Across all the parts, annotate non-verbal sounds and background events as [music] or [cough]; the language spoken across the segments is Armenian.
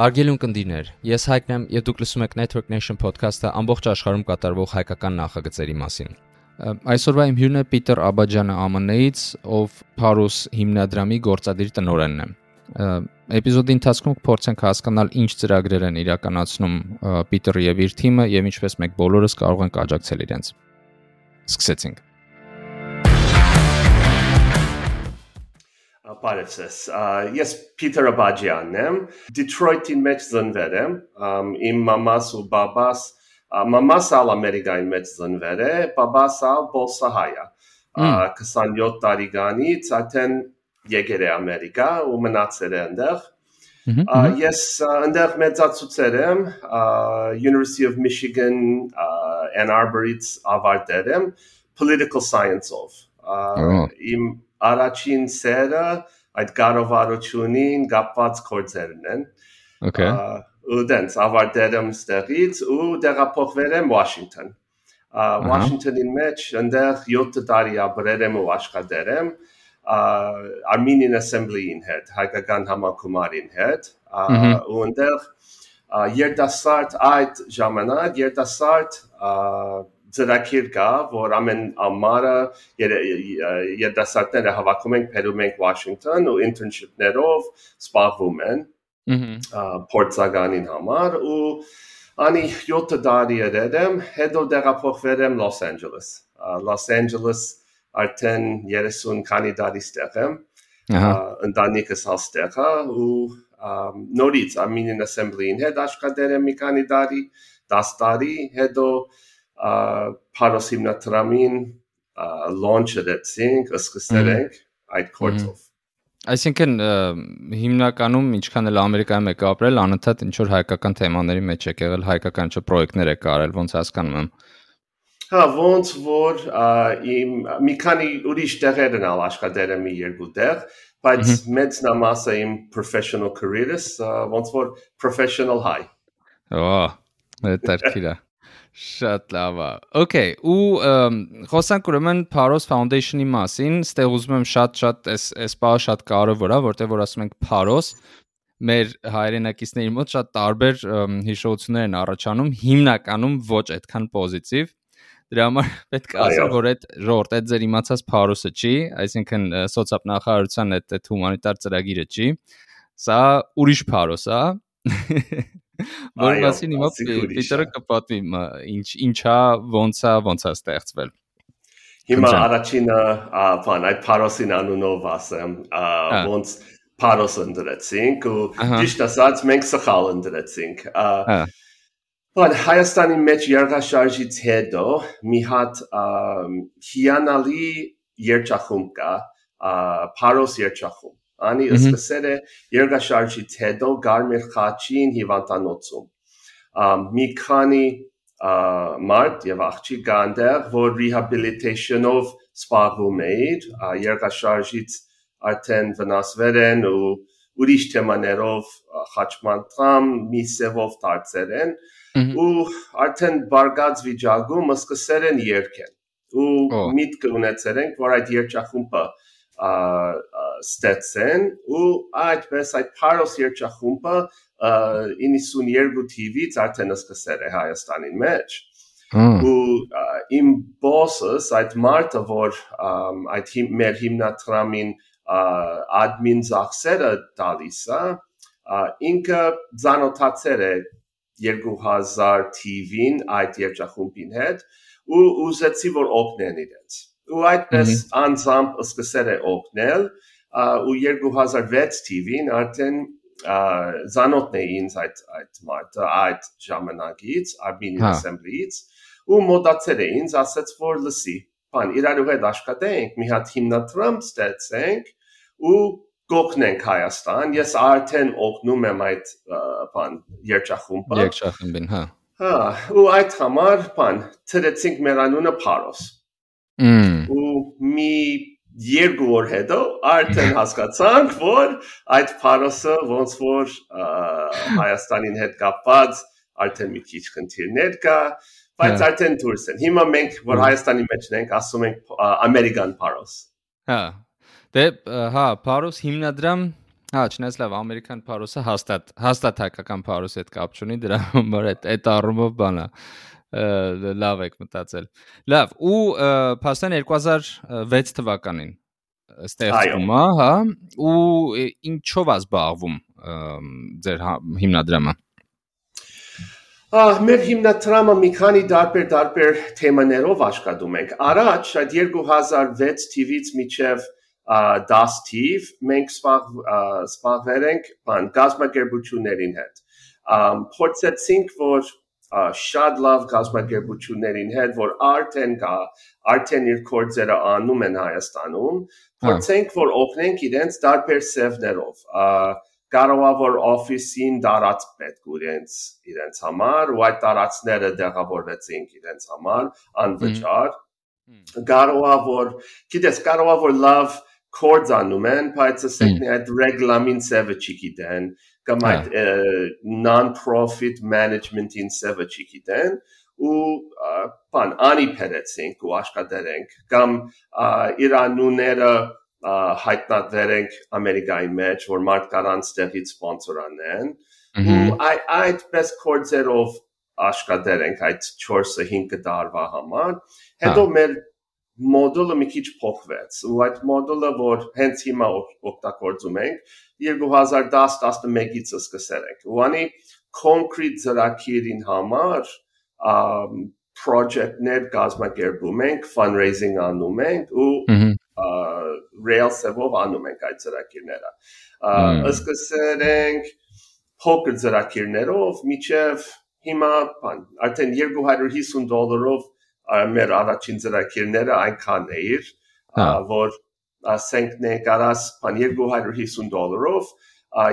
Հարգելի ունկնդիրներ, ես Հայկն եմ եւ դուք լսում եք Network Nation podcast-ը ամբողջ աշխարհում կատարվող հայկական նախագծերի մասին։ Այսօրվա իմ հյուրն է Պիտեր Աբաջյանը ԱՄՆ-ից, ով Paros հիմնադրամի գործադիր տնօրենն է։ Էպիզոդի ընթացքում կփորձենք հասկանալ ինչ ծրագրեր են իրականացնում Պիտերը եւ իր թիմը եւ ինչպես մենք բոլորս կարող ենք աջակցել իրենց։ Սկսեցինք։ Բարեցես։ Ես Peter Abadjian եմ, Detroit-ի մեջ ծնվել եմ։ Իմ մամաս ու բաբաս մամաս ալ Ամերիկայի մեջ ծնվել է, բաբաս ալ Բոլսահայ է։ 27 տարիքանից արդեն եկել է Ամերիկա ու մնացել է այնտեղ։ Ես այնտեղ մեծացուցել եմ University of Michigan Ann Arbor-ից ավարտել եմ political science-ով։ Իմ առաջին սերը այդ կառավարությունին կապված գործերն են։ Okay։ Ու դենց ավարտել եմ ստեղից ու տեղափոխվել եմ Washington։ Washington-ի մեջ այնտեղ 7 տարի ապրել եմ ու աշխատել եմ Armenian Assembly-ին հետ, հայկական համակոմարին հետ, ու այնտեղ երիտասարդ այդ ժամանակ երիտասարդ ծրագիր կա, որ ամեն ամառը երիտասարդները հավաքում ենք, բերում ենք Washington ու internship-ներով սպառվում են փորձականին համար ու անի 7 տարի երեմ, հետո տեղափոխվել եմ Los Angeles։ Los Angeles արդեն 30 քանի տարի ստեղ եմ։ Ընտանիքս հաստեղ ու նորից Armenian Assembly-ին հետ աշխատել եմ մի քանի տարի, 10 տարի, հետո Paros հիմնադրամին launch-ը դեցինք, սկսել ենք այդ կորցով։ Այսինքն հիմնականում ինչքան էլ Ամերիկայում եք ապրել, անընդհատ ինչ որ հայկական թեմաների մեջ եք եղել, հայկական ինչ պրոյեկտներ եք արել, ոնց հասկանում եմ։ Հա, ոնց որ իմ մի քանի ուրիշ տեղեր են աշխատել եմ երկու տեղ, բայց մեծ նամասը իմ professional career-ս ոնց որ professional high։ Ահա, դա տարկիրա։ Շատ լավ է։ Okay, ու խոսանք ուրեմն Paros Foundation-ի մասին, ստեղ ուզում եմ շատ-շատ այս այս բանը շատ կարևոր է, որտեղ որ ասում ենք Paros, մեր հայրենակիցների մոտ շատ տարբեր հիշողություններ են առաջանում, հիմնականում ոչ այդքան պոզիտիվ։ Դրա համար պետք է ասեմ, որ այդ ժողովուրդ այդ ձեր իմացած Paros-ը չի, այսինքն սոցիալ նախարարության այդ այդ հումանիտար ծրագիրը չի։ Սա ուրիշ Paros է։ [laughs] Որ մասին հիմա Պիտերը կպատվի ինչ ինչա ոնցա ոնցա ստեղծվել։ Հիմա առաջինը բան այդ Paros-ին անունով ասեմ, ոնց Paros-ը ընդրեցինք ու ճիշտ ասած մենք սխալ ընդրեցինք։ Բայց Հայաստանի մեջ երկաշարժից հետո մի հատ հիանալի երջախումբ կա, Paros երջախումբ Անի սկսել է երկաշարժից հետո Գարմիր խաչին հիվանդանոցում։ Մի քանի մարդ եւ աղջիկ կանդեր, որ rehabilitation-ով սպառվում էին, երկաշարժից արդեն վնասվել են ու ուրիշ թեմաներով խաչման տրամ մի սևով դարձել են ու արդեն բարգած վիճակում սկսել են երկել ու միտք ունեցել են որ այդ երջախումբը ստեցեն ու այդպես այդ Paros երջախումբը 92 TV-ից արդեն սկսել է Հայաստանի մեջ ու իմ boss-ս այդ մարտը որ այդ մեր հիմնադրամին admin ծախսերը տալիս է ինքը զանոթացել է 2000 TV-ին այդ երջախումբին հետ ու ուզեցի որ օգնեն իրենց ու այդպես անձամբ սկսել է օգնել ու 2006 TV-ին արդեն զանոթն է ինձ այդ այդ մարտը այդ ժամանակից Armenian Assembly-ից ու մոտացել է ինձ ասաց որ լսի բան իրարու հետ աշխատենք մի հատ հիմնադրամ ստեցենք ու կողնենք Հայաստան ես արդեն օգնում եմ այդ բան երջախումբը երջախումբին հա հա ու այդ համար բան ծրեցինք մեր անունը Paros ու մի երկու օր հետո արդեն հասկացանք, որ այդ Փարոսը ոնց որ Հայաստանին հետ կապված արդեն մի քիչ խնդիրներ կա, բայց արդեն դուրս են։ Հիմա մենք որ Հայաստանի մեջն ենք, ասում ենք American Paros։ Հա։ Դե հա, Paros հիմնադրամ Հա, չնայած լավ, ամերիկյան փարոսը հաստատ հաստատ հայկական փարոսի հետ կապ չունի, դրա համար այդ այդ առումով բանա լավ եք մտածել։ Լավ, ու փաստան 2006 թվականին ստեղծվում է, հա, ու ինչով է զբաղվում ձեր հա, հիմնադրամը։ Ահ, մեր հիմնադրամը մի քանի դարբեր դարբեր թեմաներով աշխատում ենք։ Առաջ այդ 2006 թվից միջև 10 թիվ մենք սպառվել ենք բան գազམ་ակերպություններին հետ։ Փորձեցինք որ շատ լավ գազམ་ակերպություններին հետ որ արդեն կա արդեն իր կորձերը անում են Հայաստանում փորձենք որ օգնենք իրենց դարբեր սևներով կարողա որ օֆիսին դարած պետք իրենց իրենց համար ու այդ տարածքները դեղավորվեցինք իրենց համար անվճար կարողա որ գիտես կարողա որ լավ կորձանում են բայց ասենք այդ ռեգլամին սևը չգիտեն կամ այդ non-profit management-ին սևը չգիտեն ու բան անի փերեցինք ու աշխատերենք կամ իրանուները հայտնաբեր ենք Ամերիկայի մեջ, որ մարդ կարան ստեղից սպոնսոր անեն ու այդպես կորձերով աշխատեր ենք այդ 4-ը 5 տարվա համար հետո մեր մոդուլը մի քիչ փոխվեց ու այդ մոդուլը որ հենց հիմա օգտագործում ենք 2010-11-ից սկսել ենք ու անի concrete ծրագիրին համար project-ներ կազմակերպում ենք, fundraising անում ենք ու Rails-ով անում ենք այդ ծրագիրները։ Սկսել ենք փոքր ծրագիրներով, միջև հիմա բան, արդեն 250 դոլարով մեր առաջին ծրագիրները այնքան էր, որ ասենք ներկարած բան 250 դոլարով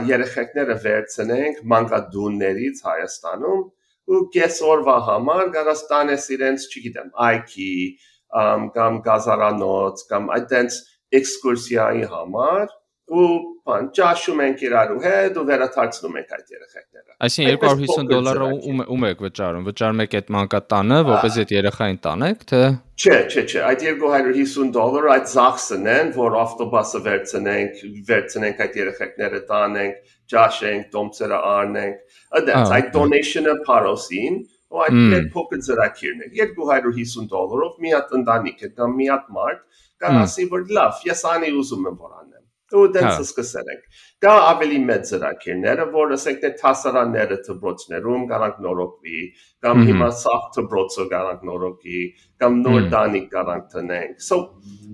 երեխեքները վերցնենք մանկադուններից Հայաստանում ու կեսօրվա համար գարած տանես իրենց, չգիտեմ, IKEA կամ գազարանոց կամ այդտենց էքսկուրսիայի համար ու բան ճաշում ենք իրարու հետ ու վերաթարցնում ենք այդ երեխեքները։ Այսինքն 250 դոլարը ում եք վճարում։ Վճարում եք այդ մանկատանը, որպես այդ երեխային տանեք, թե Չէ, չէ, չէ, այդ 250 դոլար այդ զախսն են, որ ավտոբուսը վերցնենք, վերցնենք այդ երեխեքները տանենք, ճաշենք, տոմսերը առնենք։ Այդպես այդ donation-ը Փարոսին ու այդ մեր փոքր ծրագիրն է 250 դոլարով մի հատ ընտանիք կամ մի հատ մարդ կան ասի որ լավ ես անի ուզում եմ որ անեմ ու դենս սկսել ենք կա ավելի մեծ ծրագիրները որ ասենք թե հասարանները դպրոցներում կարանք նորոգվի կամ հիմա սախ դպրոցը կարանք նորոգի կամ նոր տանիք կարանք տնենք so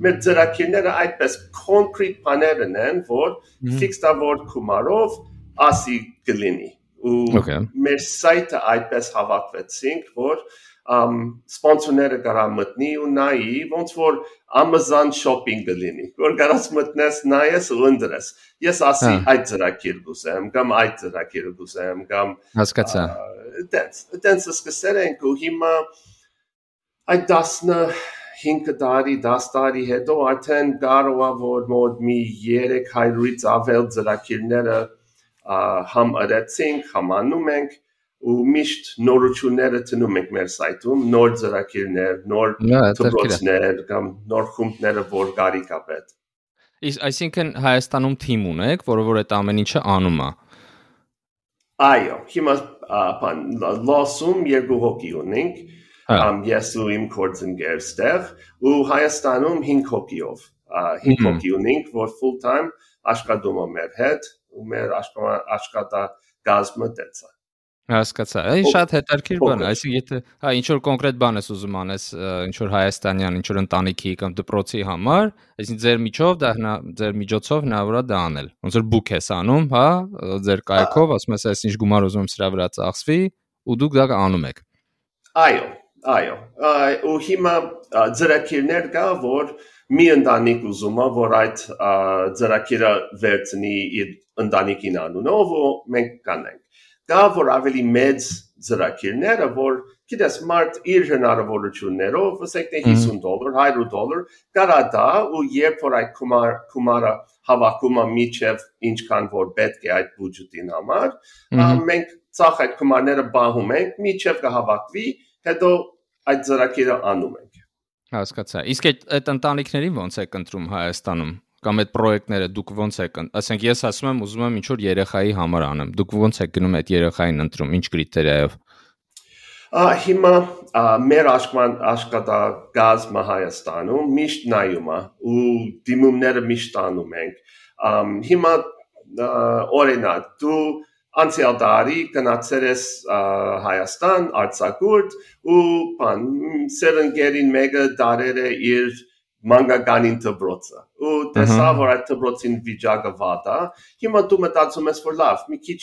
մեր ծրագիրները այդպես concrete բաներն են որ fixed ավոր կումարով ասի կլինի ու մեր սայթը այդպես հավաքվեցինք, որ um սպոնսորները կարա մտնի ու նայի ոնց որ Amazon shopping-ը լինի որ կարաս մտնես նայես ու ընտրես ես ասի այդ ծրագիր կուզեմ կամ այդ ծրագիր կուզեմ կամ հասկացա դենց դենց սկսել ենք ու հիմա այդ 15 տարի 10 տարի հետո արդեն կարող է որ մոտ մի 300-ից ավել ծրագիրները համ արեցինք, համանում ենք ու միշտ նորությունները տնում ենք մեր սայթում, նոր ծրագիրներ, նոր դպրոցներ կամ նոր խումբները, որ գարիկա պետ։ Իսկ այսինքն Հայաստանում թիմ ունեք, որը որ այդ ամեն ինչը անում է։ Այո, հիմա բան լոսում երկու հոգի ունենք, ամ ես ու իմ կորձընկեր ստեղ ու Հայաստանում 5 հոգիով 5 հոգի ունենք, որ full time աշխատում է մեր հետ ու մեր աշխատակազմը դեցա։ Հասկացա։ Այն շատ հետաքրքիր բան է, այսինքն եթե հա ինչ որ կոնկրետ բան ես ուզում անես, ինչ որ հայաստանյան, ինչ որ ընտանիքի կամ դպրոցի համար, այսինքն ձեր միջով դա հնա ձեր միջոցով հնարավոր է դա անել։ Ոնց որ book ես անում, հա, ձեր կայքով, ասում ես, այս ինչ գումար ուզում սրա վրա ծախսվի, ու դուք դա անում եք։ Այո, այո։ Ու հիմա ծրագիրներ կա, որ մի ընտանիք ուզում է, որ այդ ծրագիրը վերցնի իր ընտանիքին անունով ու մենք կանենք։ Կա որ ավելի մեծ ծրագիրները, որ գիտես մարդ իր հնարավորություններով, ասենք թե 50 դոլար, 100 դոլար, կարա դա ու երբ որ այդ կումար կումարը հավաքում է միջև ինչքան որ պետք է այդ բյուջետին համար, մենք ցախ այդ կումարները բահում ենք, միջև կհավաքվի, հետո այդ ծրագիրը անում ենք։ Հասկացա։ Իսկ այդ այդ ընտանիքներին ո՞նց է կընտրում Հայաստանում։ կամ այդ պրոյեկտները դուք ո՞նց եք, ասենք ես ասում եմ ուզում եմ ինչ որ երեխայի համար անեմ։ Դուք ո՞նց եք գնում այդ երեխային ընտրում, ինչ կրիտերիայով։ Հիմա մեր աշխման աշխատակազմը Հայաստանում միշտ նայում է ու դիմումները միշտ անում ենք։ Հիմա օրինակ դու անցյալ տարի գնացել ես Հայաստան, Արցախուրդ ու բան սերընկերին մեկը դարել է իր մանկականին դբրոցը ու տեսա որ այդ դբրոցին վիճակը վատ է հիմա դու մտածում ես որ լավ մի քիչ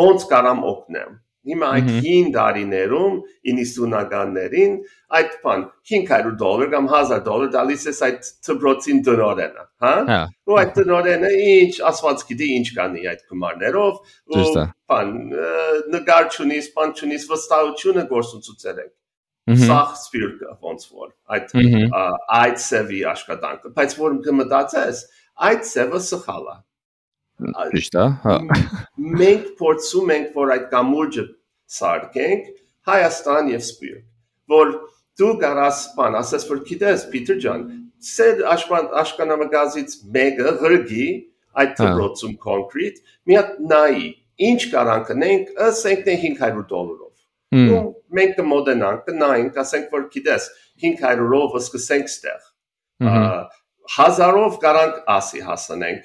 ոնց կարամ օգնեմ Հիմա այդ հին դարիներում 90-ականներին այդ բան 500 դոլար կամ 1000 դոլար դալիս է այդ ծբրոցին դնորենը, հա? Ու այդ դնորենը ինչ ասված գիտի ինչ կանի այդ գումարներով ու բան նկար չունիս, բան չունիս, վստահությունը գործունեություններ եք սախ սպիրկը ոնց որ այդ այդ սևի աշխատանքը բայց որ կմտածես այդ սևը սխալ է Ճիշտ է, հա։ Մենք փորձում ենք, որ այդ կամուրջը սարքենք Հայաստան եւ Սպիրտ, որ դու կարաս բան ասես որ գիտես Պիտեր ջան, սեր աշկանամագազից մեկը ղրգի այդ դրոցում կոնկրետ, մի հատ նայի, ինչ կարան կնենք, ասենք թե 500 դոլարով։ Ու մենք կմոդենանք, կնայենք, ասենք որ գիտես 500-ով սկսենք ստեղ հազարով կարանք ասի հասնենք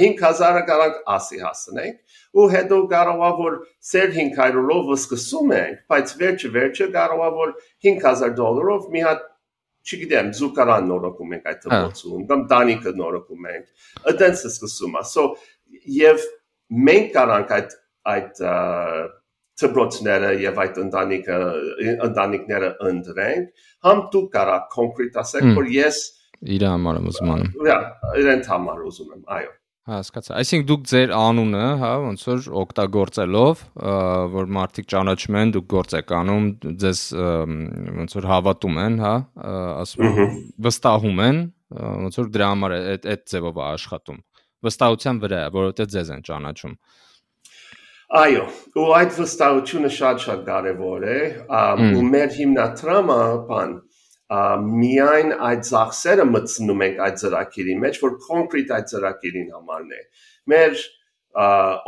5000-ը կարանք ասի հասնենք ու հետո կարողա որ սեր 500-ով սկսում ենք բայց վերջը վերջը կարողա որ 5000 դոլարով մի հատ չգիտեմ զուգարան նորոգում ենք այդ դպրոցում կամ տանիքը նորոգում ենք սկսում է so եւ մենք կարանք այդ այդ դպրոցները եւ այդ ընտանիքը ընտանիքները ընտրենք համ դու կարա կոնկրետ ասեք որ ես իր համար եմ ուզում անում։ Հա, իրեն համար ուզում եմ, այո։ Հա, հասկացա։ Այսինքն դուք ձեր անունը, հա, ոնց որ օգտագործելով, որ մարդիկ ճանաչում են, դուք գործ եք անում, ձեզ ոնց որ հավատում են, հա, ասում վստահում են, ոնց որ դրա համար այդ այդ ձևով է աշխատում։ Վստահության վրա, որովհետեւ ձեզ են ճանաչում։ Այո, ու այդ վստահությունը շատ-շատ կարևոր է, ու մեր հիմնադրամը, բան, միայն այդ ծախսերը մտցնում ենք այդ ծրագիրի մեջ, որ կոնկրետ այդ ծրագիրին համարն է։ Մեր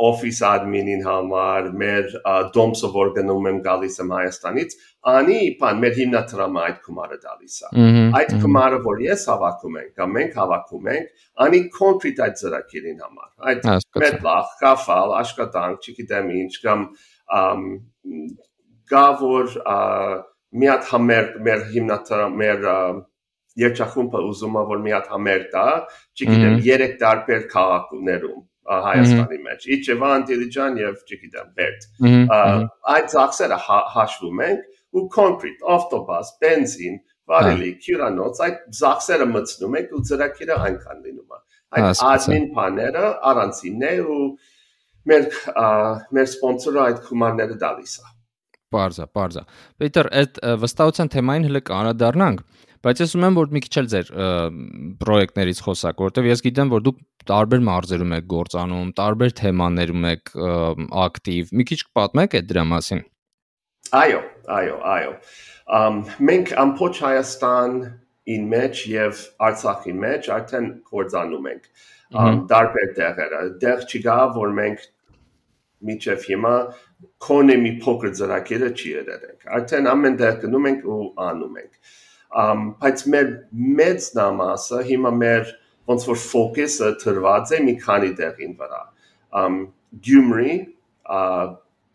office admin-ին համար, մեր դոմսը որ գնում եմ գալիս եմ Հայաստանից, անի բան մեր հիմնադրամը այդ գումարը տալիս է։ Այդ գումարը որ ես հավաքում եմ, կամ մենք հավաքում ենք, անի կոնկրետ այդ ծրագիրին համար։ Այդ մետլախ, կաֆալ, աշխատանք, չգիտեմ ինչ, կամ գա որ մի հատ համեր մեր հիմնադրամ մեր երջախումբը ուզում է որ մի հատ համեր տա, չգիտեմ, երեք տարբեր քաղաքներում Հայաստանի մեջ։ Իջևան, Դիլիջան եւ չգիտեմ, Բերտ։ Այդ ծախսերը հաշվում ենք ու կոնկրետ ավտոբաս, բենզին, վարելի, քյուրանոց, այդ ծախսերը մտցնում ենք ու ծրագիրը այնքան լինում է։ Այդ admin բաները առանցինն է ու մեր մեր սպոնսորը այդ գումարները տալիս է։ Պարզա, պարզա։ Պետր, այդ վստահության թեմային հələ կանադառնանք, բայց ես ուզում եմ որ մի քիչ էլ ձեր պրոյեկտներից խոսակ, որովհետև ես գիտեմ, որ դուք տարբեր մարզերում եք գործանում, տարբեր թեմաներում եք ակտիվ։ Մի քիչ կպատմեք այդ դրա մասին։ Այո, այո, այո։ Ամ մենք ամբողջ Հայաստան in մեջ եւ Արցախի մեջ արդեն կորցանում ենք տարբեր տեղերը։ Դեռ չկա, որ մենք միջև հիմա կոնե մի փոքր ծրագիրը չի երերենք։ Արդեն ամեն տեղ գնում ենք ու անում ենք։ Ամ բայց մեր մեծ նամասը հիմա մեր ոնց որ ֆոկուսը դրված է մի քանի տեղին վրա։ Ամ Գյումրի,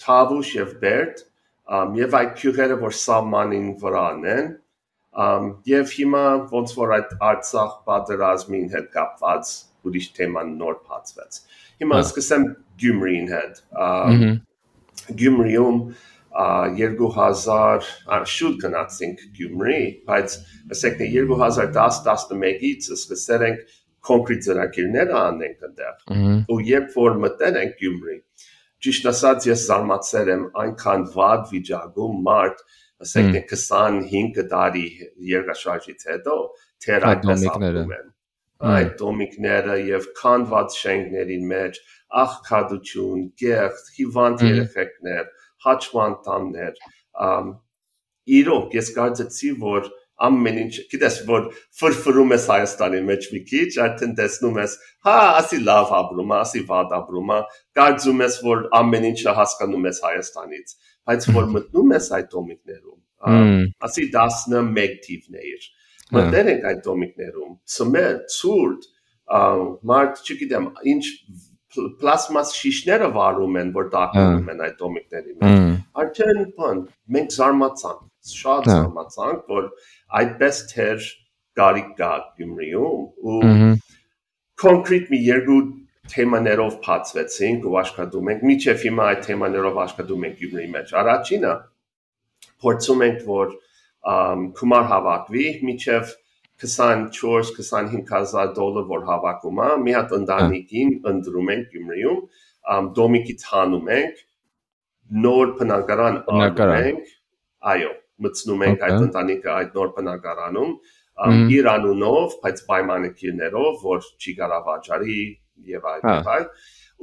Թավուշ եւ Բերտ, ամ եւ այդ քյուղերը որ սահմանին վրան են, եւ հիմա ոնց որ այդ Արցախ պատերազմին հետ կապված ուրիշ թեման նոր բացվեց։ Հիմա սկսեմ Գյումրին հետ։ Գյումրիում 2000 շուտ գնացինք Գյումրի, բայց ասենք 2010-11-ից սկսել ենք կոնկրետ ծրագիրներ անենք այնտեղ։ Ու երբ որ մտել ենք Գյումրի, ճիշտ ասած ես զարմացել եմ այնքան վատ վիճակում մարդ, ասենք 25 տարի երկաշարժից հետո թեր այդպես ապրում են այդ դոմիկները եւ քանված շենքների մեջ աղքատություն, գեղձ, հիվանդ երեխեքներ, հաճման տամներ, իրոք ես կարծեցի, որ ամեն ինչ գիտես որ ֆրֆրում ես Հայաստանի մեջ մի քիչ արդեն տեսնում ես հա ասի լավ ապրում ասի վատ ապրում կարծում ես որ ամեն ինչը հասկանում ես Հայաստանից բայց որ մտնում ես այդ դոմիկներում ասի 11 թիվներ մտներ ենք այդ դոմիկներում ծմեր ցուրտ մարդ չգիտեմ ինչ պլաստմաս շիշները վարում են որ դակնում են այդ դոմիկների մեջ արդեն բան մենք զարմացանք շատ զարմացանք որ այդպես թեր գարիկ կա Գյումրիում ու կոնկրետ մի երկու թեմաներով փածվեցինք ու աշխատում ենք միջև հիմա այդ թեմաներով աշխատում ենք Գյումրիի մեջ առաջինը փորձում ենք որ կումար հավաքվի միջև 24-25000 դոլար որ հավաքում է մի հատ ընտանիքին ընտրում ենք Գյումրիում դոմիկի ցանում ենք նոր բնակարան անում այո մտցնում ենք այդ ընտանիքը այդ նոր բնակարանում իր անունով, բայց պայմանագիրներով, որ չի կարող վաճառի եւ այլ եւ այլ,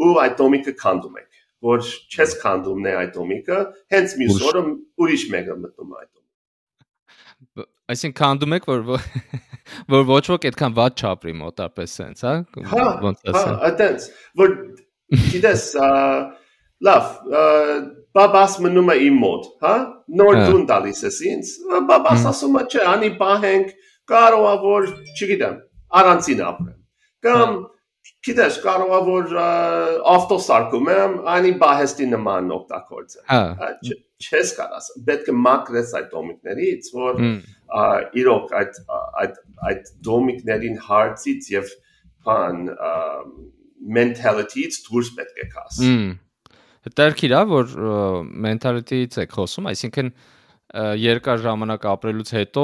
ու այդ դոմիկը քանդում ենք, որ չես քանդումն է այդ դոմիկը, հենց մյուս օրը ուրիշ մեկը մտնում այդ դոմիկը։ Այսինքն քանդում եք, որ [laughs] որ ոչ ոք այդքան ված չապրի մոտապես sense, հա։ Ոնց ասեմ։ Հա, այդպես, որ [laughs] գիտես, լավ, բաբաս մնում է իմ մոտ, հա? Նոր դուն տալիս ես ինձ։ Բաբաս ասում է, չէ, անի պահենք, կարող է որ, չգիտեմ, առանցին ապրեմ։ Կամ գիտես, կարող է որ ավտոսարկում եմ, անի բահեստի նման օգտագործեմ։ Հա։ Չես կարաս, պետք է մակրես այդ դոմիկներից, որ իրոք այդ այդ այդ դոմիկներին հարցից եւ բան mentality-ից դուրս պետք է կաս։ Հմ Հետարքիր է, որ մենթալիտետից եք խոսում, այսինքն երկար ժամանակ ապրելուց հետո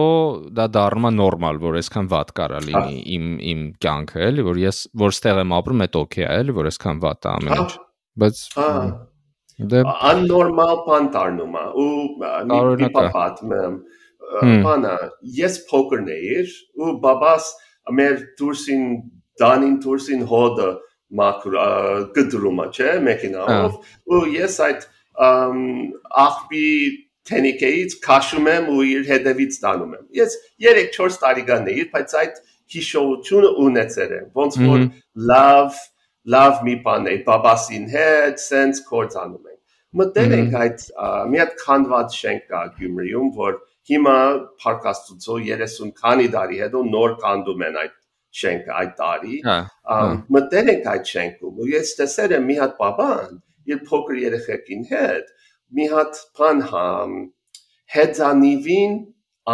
դա դառնում է նորմալ, որ այսքան վատ կարա լինի իմ իմ կյանքը, էլի, որ ես որ ստեղ եմ ապրում, այդ օքեյ է, էլի, որ այսքան վատ է ամեն ինչ։ Բայց դե աննորմալ բան դառնում է ու մի պատմում եմ բանը ես փոքրներ ու բաբաս մեր դուրսին դանին դուրսին հոդը մակր գդրումը, չէ, մեքենայով, ու ես այդ աղբի տենիկեից քաշում եմ ու իր հետևից տանում եմ։ Ես 3-4 տարեկան էի, բայց այդ հիշողությունը ունեցել եմ, ոնց որ լավ լավ մի բան է, բաբասին հետ սենց կորցանում ենք։ Մտել ենք այդ մի հատ քանդված շենք կա Գյումրիում, որ հիմա Փարքաստուծո 30 քանի տարի հետո նոր կանդում են այդ շենքը այդ տարի մտել ենք այդ շենքում ու ես տեսել եմ մի հատ բաբան իր փոքր երեխեքին հետ մի հատ բան համ հեծանիվին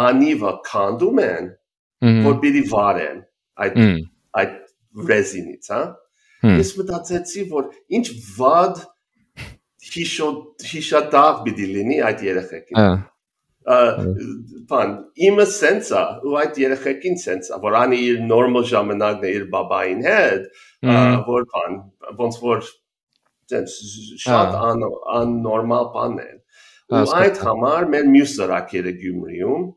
անիվը քանդում են որ պիտի վարեն այդ այդ ռեզինից հա ես մտածեցի որ ինչ վադ հիշո հիշադավ պիտի լինի այդ երեխեքին բան իմը սենսա ու այդ երեխեքին սենսա որ անի իր նորմալ ժամանակն է իր բաբային հետ որ բան ոնց որ շատ աննորմալ բան է ու այդ համար մեր մյուս ծրագիրը Գյումրիում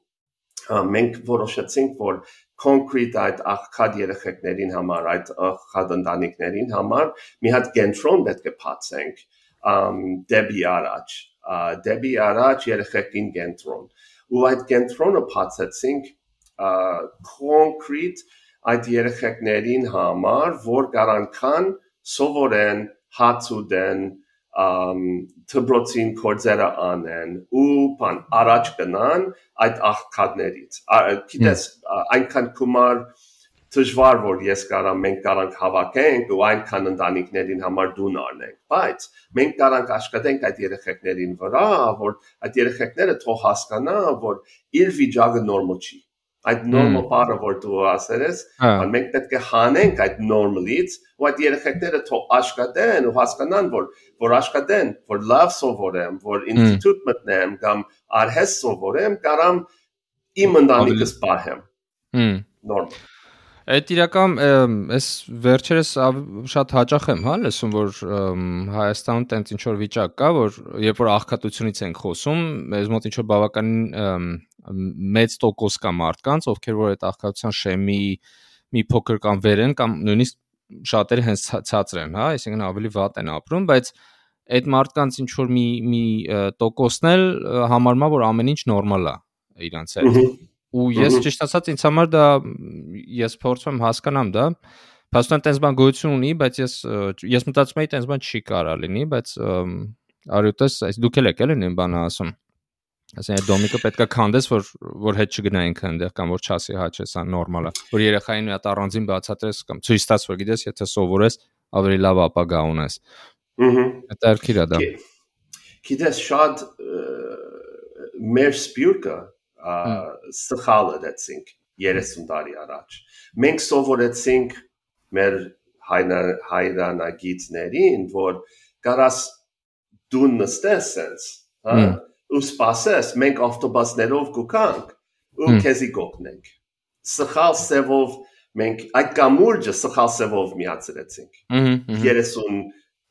մենք որոշեցինք որ կոնկրետ այդ աղքատ երեխեքներին համար այդ աղքատ ընտանիքներին համար մի հատ կենտրոն պետք է բացենք դեպի առաջ դեպի առաջ երեխեքին կենտրոն ու այդ կենտրոնը բացեցինք կոնկրետ այդ երեխեքներին համար որ garankan սովորեն հացուդեն թբրոցին կորձերը անեն ու բան առաջ գնան այդ աղքատներից գիտես այնքան կումար դժվար որ ես կարամ մենք կարանք հավաքենք ու այնքան ընտանիքներին համար դուն առնենք բայց մենք կարանք աշխատենք այդ երեխեքներին վրա որ այդ երեխեքները թող հասկանա որ իր վիճակը նորմալ չի այդ նորմալ բառը որ դու ասել ես մենք պետք է հանենք այդ նորմալից ու այդ երեխեքները թող աշխատեն ու հասկանան որ որ աշխատեն որ լավ սովորեմ որ ինստիտուտ մտնեմ կամ արհես սովորեմ կարամ իմ ընտանիքս պահեմ նորմալ Այդ իրական այս վերջերս շատ հաճախ եմ հա լսում որ Հայաստանում տենց ինչ որ վիճակ կա որ երբ որ աղքատությունից ենք խոսում մեզ մոտ ինչ որ բավականին մեծ տոկոս կա մարդկանց ովքեր որ այդ աղքատության շեմի մի փոքր կամ վեր են կամ նույնիսկ շատերը հենց ցածր են հա այսինքն ավելի վատ են ապրում բայց այդ մարդկանց ինչ որ մի մի տոկոսն էլ համարում է որ ամեն ինչ նորմալ է իրանց հետ ու ես ճիշտ ասած ինձ համար դա ես փորձում եմ հասկանամ դա Փաստորեն տես բան գոյություն ունի, բայց ես ես մտածում եի տես բան չի կարա լինի, բայց արյուտես այս դուք էլ եք էլ են բանը ասում։ Ասեն այդ դոմիկը պետքա քանդես, որ որ հետ չգնայինք այնտեղ կամ որ չասի հա չէ, սա նորմալ է։ Որ երեխային մի հատ առանձին բացատրես կամ ցույց տաս, որ գիտես, եթե սովորես, ավելի լավ ապագա ունես։ Ահա։ Դա արքիր է դա։ Գիտես շատ մեր սպյուրկը սխալ արեցինք 30 տարի առաջ։ Մենք սովորեցինք մեր հայրանագիտներին, որ կարաս դու նստես sense, հա, ու սпасես, մենք ավտոբուսներով գուկանք ու քեզի գոտնենք։ Սխալ սևով մենք այդ կամուրջը սխալ սևով միացրեցինք։ 30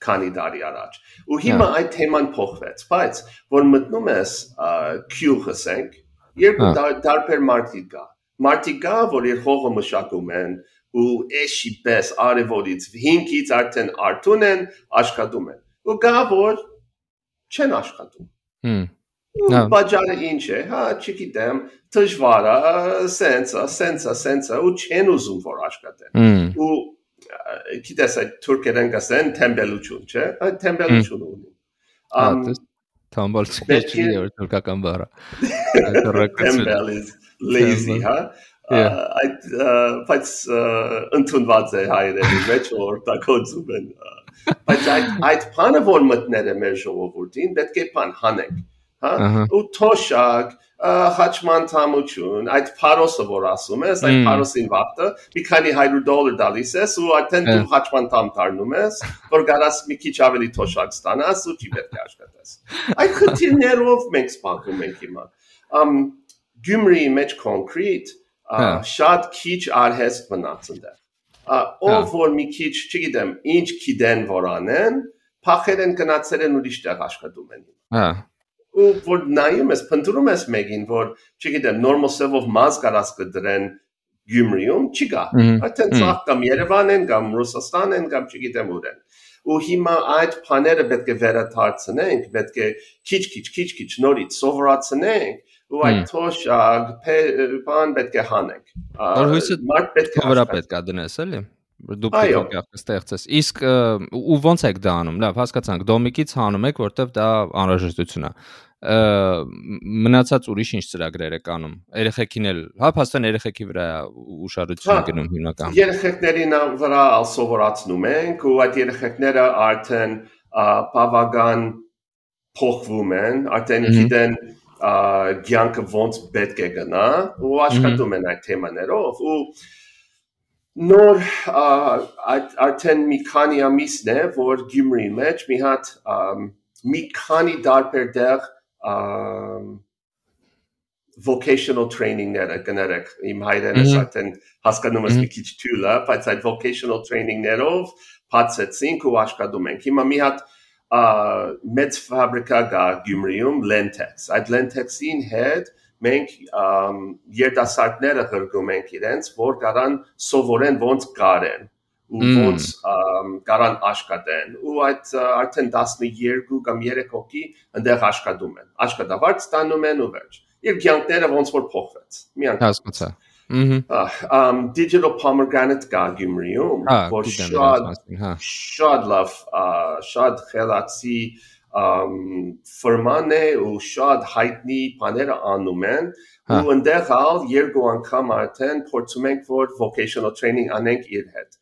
քանի տարի առաջ։ Ու հիմա այդ թեման փոխվեց, բայց որ մտնում ես քյուղ ասենք, երկու տարբեր մարդիկ կա։ Մարդիկ կա, որ իր հողը մշակում են, ու էշի պես արևորից 5-ից արդեն արտուն են աշխատում են։ Ու գա որ չեն աշխատում։ Հմ Բաժարը ինչ է, հա, չգիտեմ, դժվար է, սենսա, սենսա, սենսա, ու չեն ուզում որ աշխատեն։ Ու գիտես այդ թուրքերեն գասեն տեմբելություն, չէ՞։ Այդ տեմբելություն ունի։ Ամ տամբալ չի թուրքական բառը։ is lazy, հա։ Այդ բայց ընդունված է հայերենի մեջ որ դա կոծում են։ Բայց այդ այդ բանը որ մտները մեր ժողովրդին պետք է բան հանենք հա ու թոշակ հաճման թամություն այդ փարոսը որ ասում ես այդ փարոսին վախտը մի քանի 100 դոլար դալիս ես ու արդեն դու հաճման թամ դառնում ես որ գարաս մի քիչ ավելի թոշակ ստանաս ու չի պետք է աշխատես այդ խնդիրներով մենք սպասում ենք հիմա ամ Գյումրի մեջ կոնկրետ շատ քիչ արհեստ մնաց այնտեղ ով որ մի քիչ չգիտեմ ինչ գիտեն որ անեն փախել են գնացել են ուրիշ տեղ աշխատում են հա ու որ նայում ես, փնտրում ես մեկին, որ չգիտեմ, նորմալ սևով մազ կարաս կդրեն Գյումրիում, չի գա։ Այդտեղ ցախ կամ Երևան են, կամ Ռուսաստան են, կամ չգիտեմ ուր են։ Ու հիմա այդ բաները պետք է վերաթարցնենք, պետք է քիչ-քիչ, քիչ-քիչ նորից սովորացնենք ու այդ թոշակ, բան պետք է հանենք։ Որ հույսը մարդ պետք է վրա պետք է դնես, էլի դու պետք է ստեղծես։ Իսկ ու ո՞նց եք դա անում։ Լավ, հասկացանք, դոմիկից հանում եք, որտեվ դա անհրաժեշտություն է մնացած ուրիշ ինչ ծրագրեր եք անում։ Երեխեքին էլ, հա, փաստորեն երեխեքի վրա ուշադրություն հա, գնում հիմնական։ Երեխեքներին վրա սովորացնում ենք ու այդ երեխեքները արդեն բավական փոխվում են, արդեն գիտեն ցանկը ոնց պետք է գնա ու աշխատում են այդ թեմաներով ու նոր արդեն մի քանի ամիսն է որ Գյումրի մեջ մի հատ մի քանի դարբեր դեղ vocational training-ները կներեք իմ հայրենը արդեն հասկանում ես մի քիչ թույլը բայց այդ vocational training-ներով բացեցինք ու աշխատում ենք հիմա մի հատ մեծ ֆաբրիկա կա Գյումրիում Lentex այդ Lentex-ին հետ մենք երիտասարդները հրգում ենք իրենց, որ կարան սովորեն ոնց կարեն ու ոնց կարան աշխատեն ու այդ արդեն 12 կամ 3 հոգի այնտեղ աշխատում են աշխատավարձ ստանում են ու վերջ եւ կյանքները ոնց որ փոխվեց մի անգամ հասկացա um digital pomegranate կա Գյումրիում որ շատ շատ լավ շատ խելացի ֆորման է ու շատ հայտնի բաները անում են ու այնտեղ ալ երկու անգամ արդեն փորձում ենք որ vocational training անենք իր հետ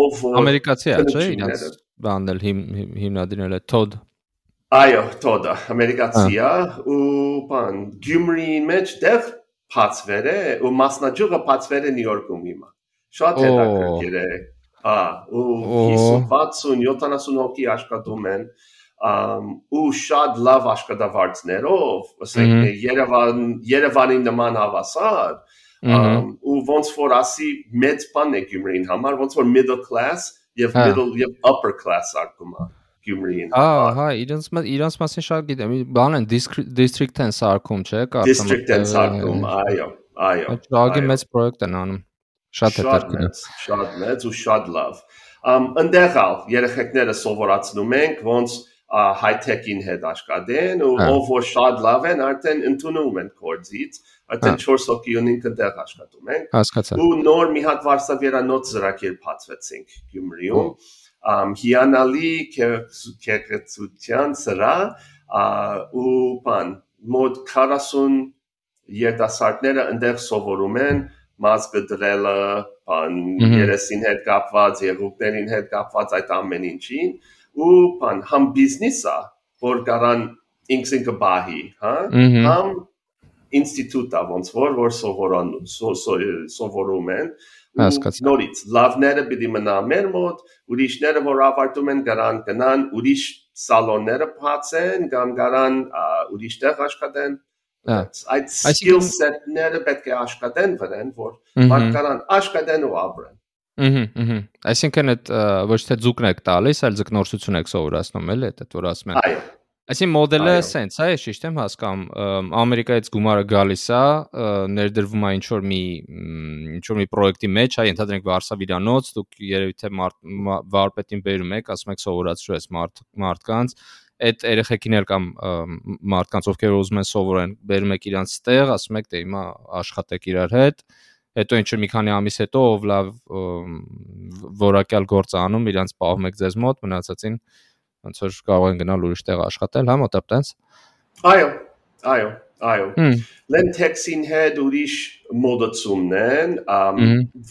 ով ամերիկացի է չէ իրաց բանել հիմնադիրել է Todd այո Todd-ը ամերիկացի է ու բան Գյումրի մեջ դեռ փածվեր է ու մասնաճյուղը փածվեր է Նյու Յորքում հիմա շատ հետաքրքիր է Ահա ու 50 60 հոգի աշխատում են ու շատ լավ աշխատավարձներով, ասենք Երևան Երևանի նման հավասար, ու ոնց որ ասի մեծ բան է Գյումրին համար, ոնց որ middle class եւ middle եւ upper class արկում է Գյումրին։ Ահա, հա, իրենց իրենց մասին շատ գիտեմ, բան են district են սարքում, չէ՞, կարծում։ District են սարքում, այո, այո։ լագի մեծ պրոյեկտ են անում։ Շատ հետաքրքիր։ Շատ մեծ ու շատ լավ։ Ամ ընդեղալ երեխեքները սովորացնում ենք ոնց high-tech-ին հետ աշխատեն ու ով որ շատ լավ են արդեն ընդունում են կորձից արդեն 4 հոգի ունին կդեղ աշխատում ենք հասկացա ու նոր մի հատ վարսավերանոց ծրագիր բացվեցինք Գյումրիում հիանալի քեկեցության սրա ու բան մոտ 40 երիտասարդները այնտեղ սովորում են մազգը դրելը, բան երեսին հետ կապված, եղուկներին հետ կապված այդ ամեն ինչին ու բան համ բիզնեսա որ կարան ինքսին կբահի, հա? Համ ինստիտուտա ոնց որ որ սովորան սովորում են հասկացա նորից լավները պիտի մնա մեր մոտ ուրիշները որ ավարտում են գարան գնան ուրիշ սալոնները բացեն կամ գարան ուրիշտեղ աշխատեն այդ skill set-ները պետք է աշխատեն վրան որ մարդկանան աշխատեն ու ապրեն Ահա, ահա։ Այսինքն այդ ոչ թե ձուկն եք տալիս, այլ ձկնորսություն եք սովորացնում, էլի, այդ որ ասում են։ Այո։ Այսինքն մոդելը սենց է, ճիշտ եմ հասկանում։ Ամերիկայից գումարը գալիս է, ներդրվում է ինչ որ մի ինչ որ մի պրոյեկտի մեջ, այ ընդհանրենք Վարշավիրանոց, դուք երևի թե վարպետին բերում եք, ասում եք սովորացրու ես մարդ մարդկանց, այդ երեխեքին էլ կամ մարդկանց ովքեր ուզում են սովորեն, բերում եք իրանց տեղ, ասում եք դե հիմա աշխատեք իրար հետ, հետո ինչ մի քանի ամիս հետո ով լավ որակյալ գործ անում, իրանց պահում եք ձեզ մոտ, մնացածին ոնց որ կարող են գնալ ուրիշ տեղ աշխատել, հա, մոտապ տենց։ Այո, այո, այո։ Lentex-ին հետ ուրիշ մոդացումն են,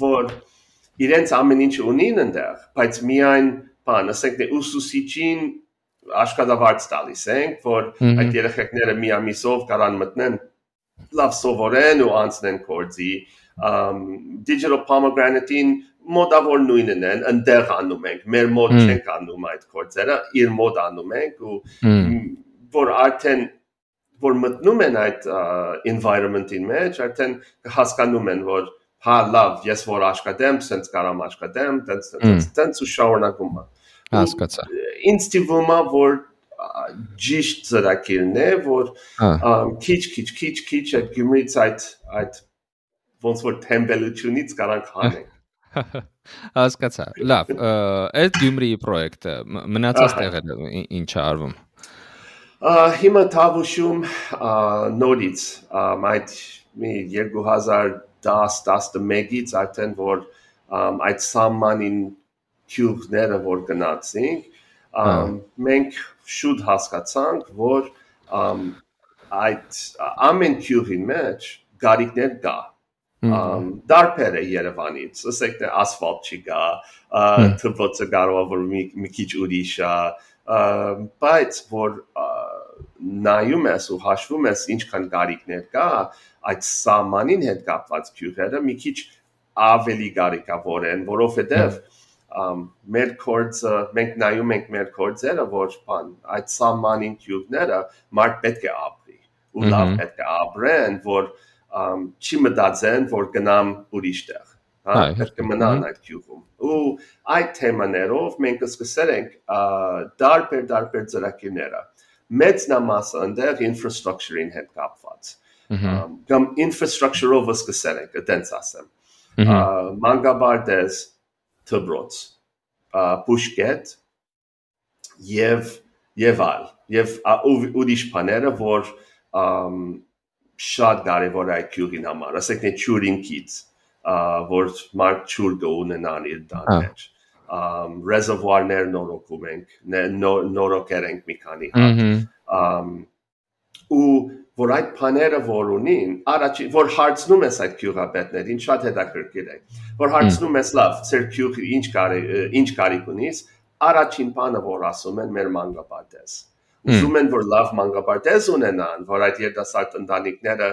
որ իրենց ամեն ինչ ունին այնտեղ, բայց միայն բան, ասենք դե ուսուսիչին աշխատավարձ տալիս ենք, որ այդ երեխեքները մի ամիսով կարան մտնեն լավ սովորեն ու անցնեն կորձի digital pomegranate-ին մոտավոր նույնն են, ընդեղ անում ենք, մեր մոտ չենք անում այդ կորձերը, իր մոտ անում ենք ու որ արդեն որ մտնում են այդ environment-ին մեջ, արդեն հասկանում են, որ հա լավ, ես որ աշխատեմ, sense կարամ աշխատեմ, տենց տենց տենց ու շարունակում է։ Հասկացա։ Ինձ թվում է, որ ճիշտ ծրագիրն է, որ քիչ քիչ քիչ քիչ այդ գումրից այդ այդ ոնց որ տեմպելությունից կարանք հանենք [laughs] Հասկացա։ Լավ, այդ Գյումրիի պրոյեկտը մնացած տեղերը ինչ է արվում։ Հիմա թավուշում նորից այդ մի 2010-11-ից արդեն որ այդ սամանին քյուղները որ գնացինք, մենք շուտ հասկացանք, որ այդ ամեն քյուղի մեջ գարիկներ կա դարբեր է Երևանից, ասենք թե ասֆալտ չի գա, թվոցը կարող որ մի, մի քիչ ուրիշ է, բայց որ նայում ես ու հաշվում ես ինչքան գարիկներ կա, այդ սամանին հետ կապված քյուղերը մի քիչ ավելի գարիկավոր են, որովհետև մեր կորձը մենք նայում ենք մեր կորձերը որ բան այդ սամանին քյուղները մարդ պետք է ապրի ու լավ պետք է ապրեն որ չի մտածեն, որ գնամ ուրիշ տեղ, հա, պետք է մնան այդ գյուղում։ Ու այդ թեմաներով մենք սկսել ենք դարբեր դարբեր ծրագիրները։ Մեծ նամասը ընդեղ infrastructure-ին հետ կապված։ Կամ infrastructure-ով սկսել ենք, այդպես ասեմ։ Մանգաբարդես թբրոց, Պուշկետ եւ եւ այլ եւ ուրիշ բաները որ շատ կարևոր է քյուրին համար, ասենք թե ճուրինքից, որ մարդ ճուր կունենան իր տան մեջ ռեզերվուարներ նորոգում ենք, նորոգեր ենք մի քանի հատ։ ու որ այդ բաները որ ունին, առաջի որ հարցնում ես այդ քյուղապետներին, շատ հետաքրքիր է։ Որ հարցնում ես լավ, ծեր քյուղի ինչ կարի ինչ կարիք ունիս, առաջին բանը որ ասում են մեր մանկապարտեզ ուզում են որ լավ մանկապարտեզ ունենան, որ այդ երիտասարդ ընտանիքները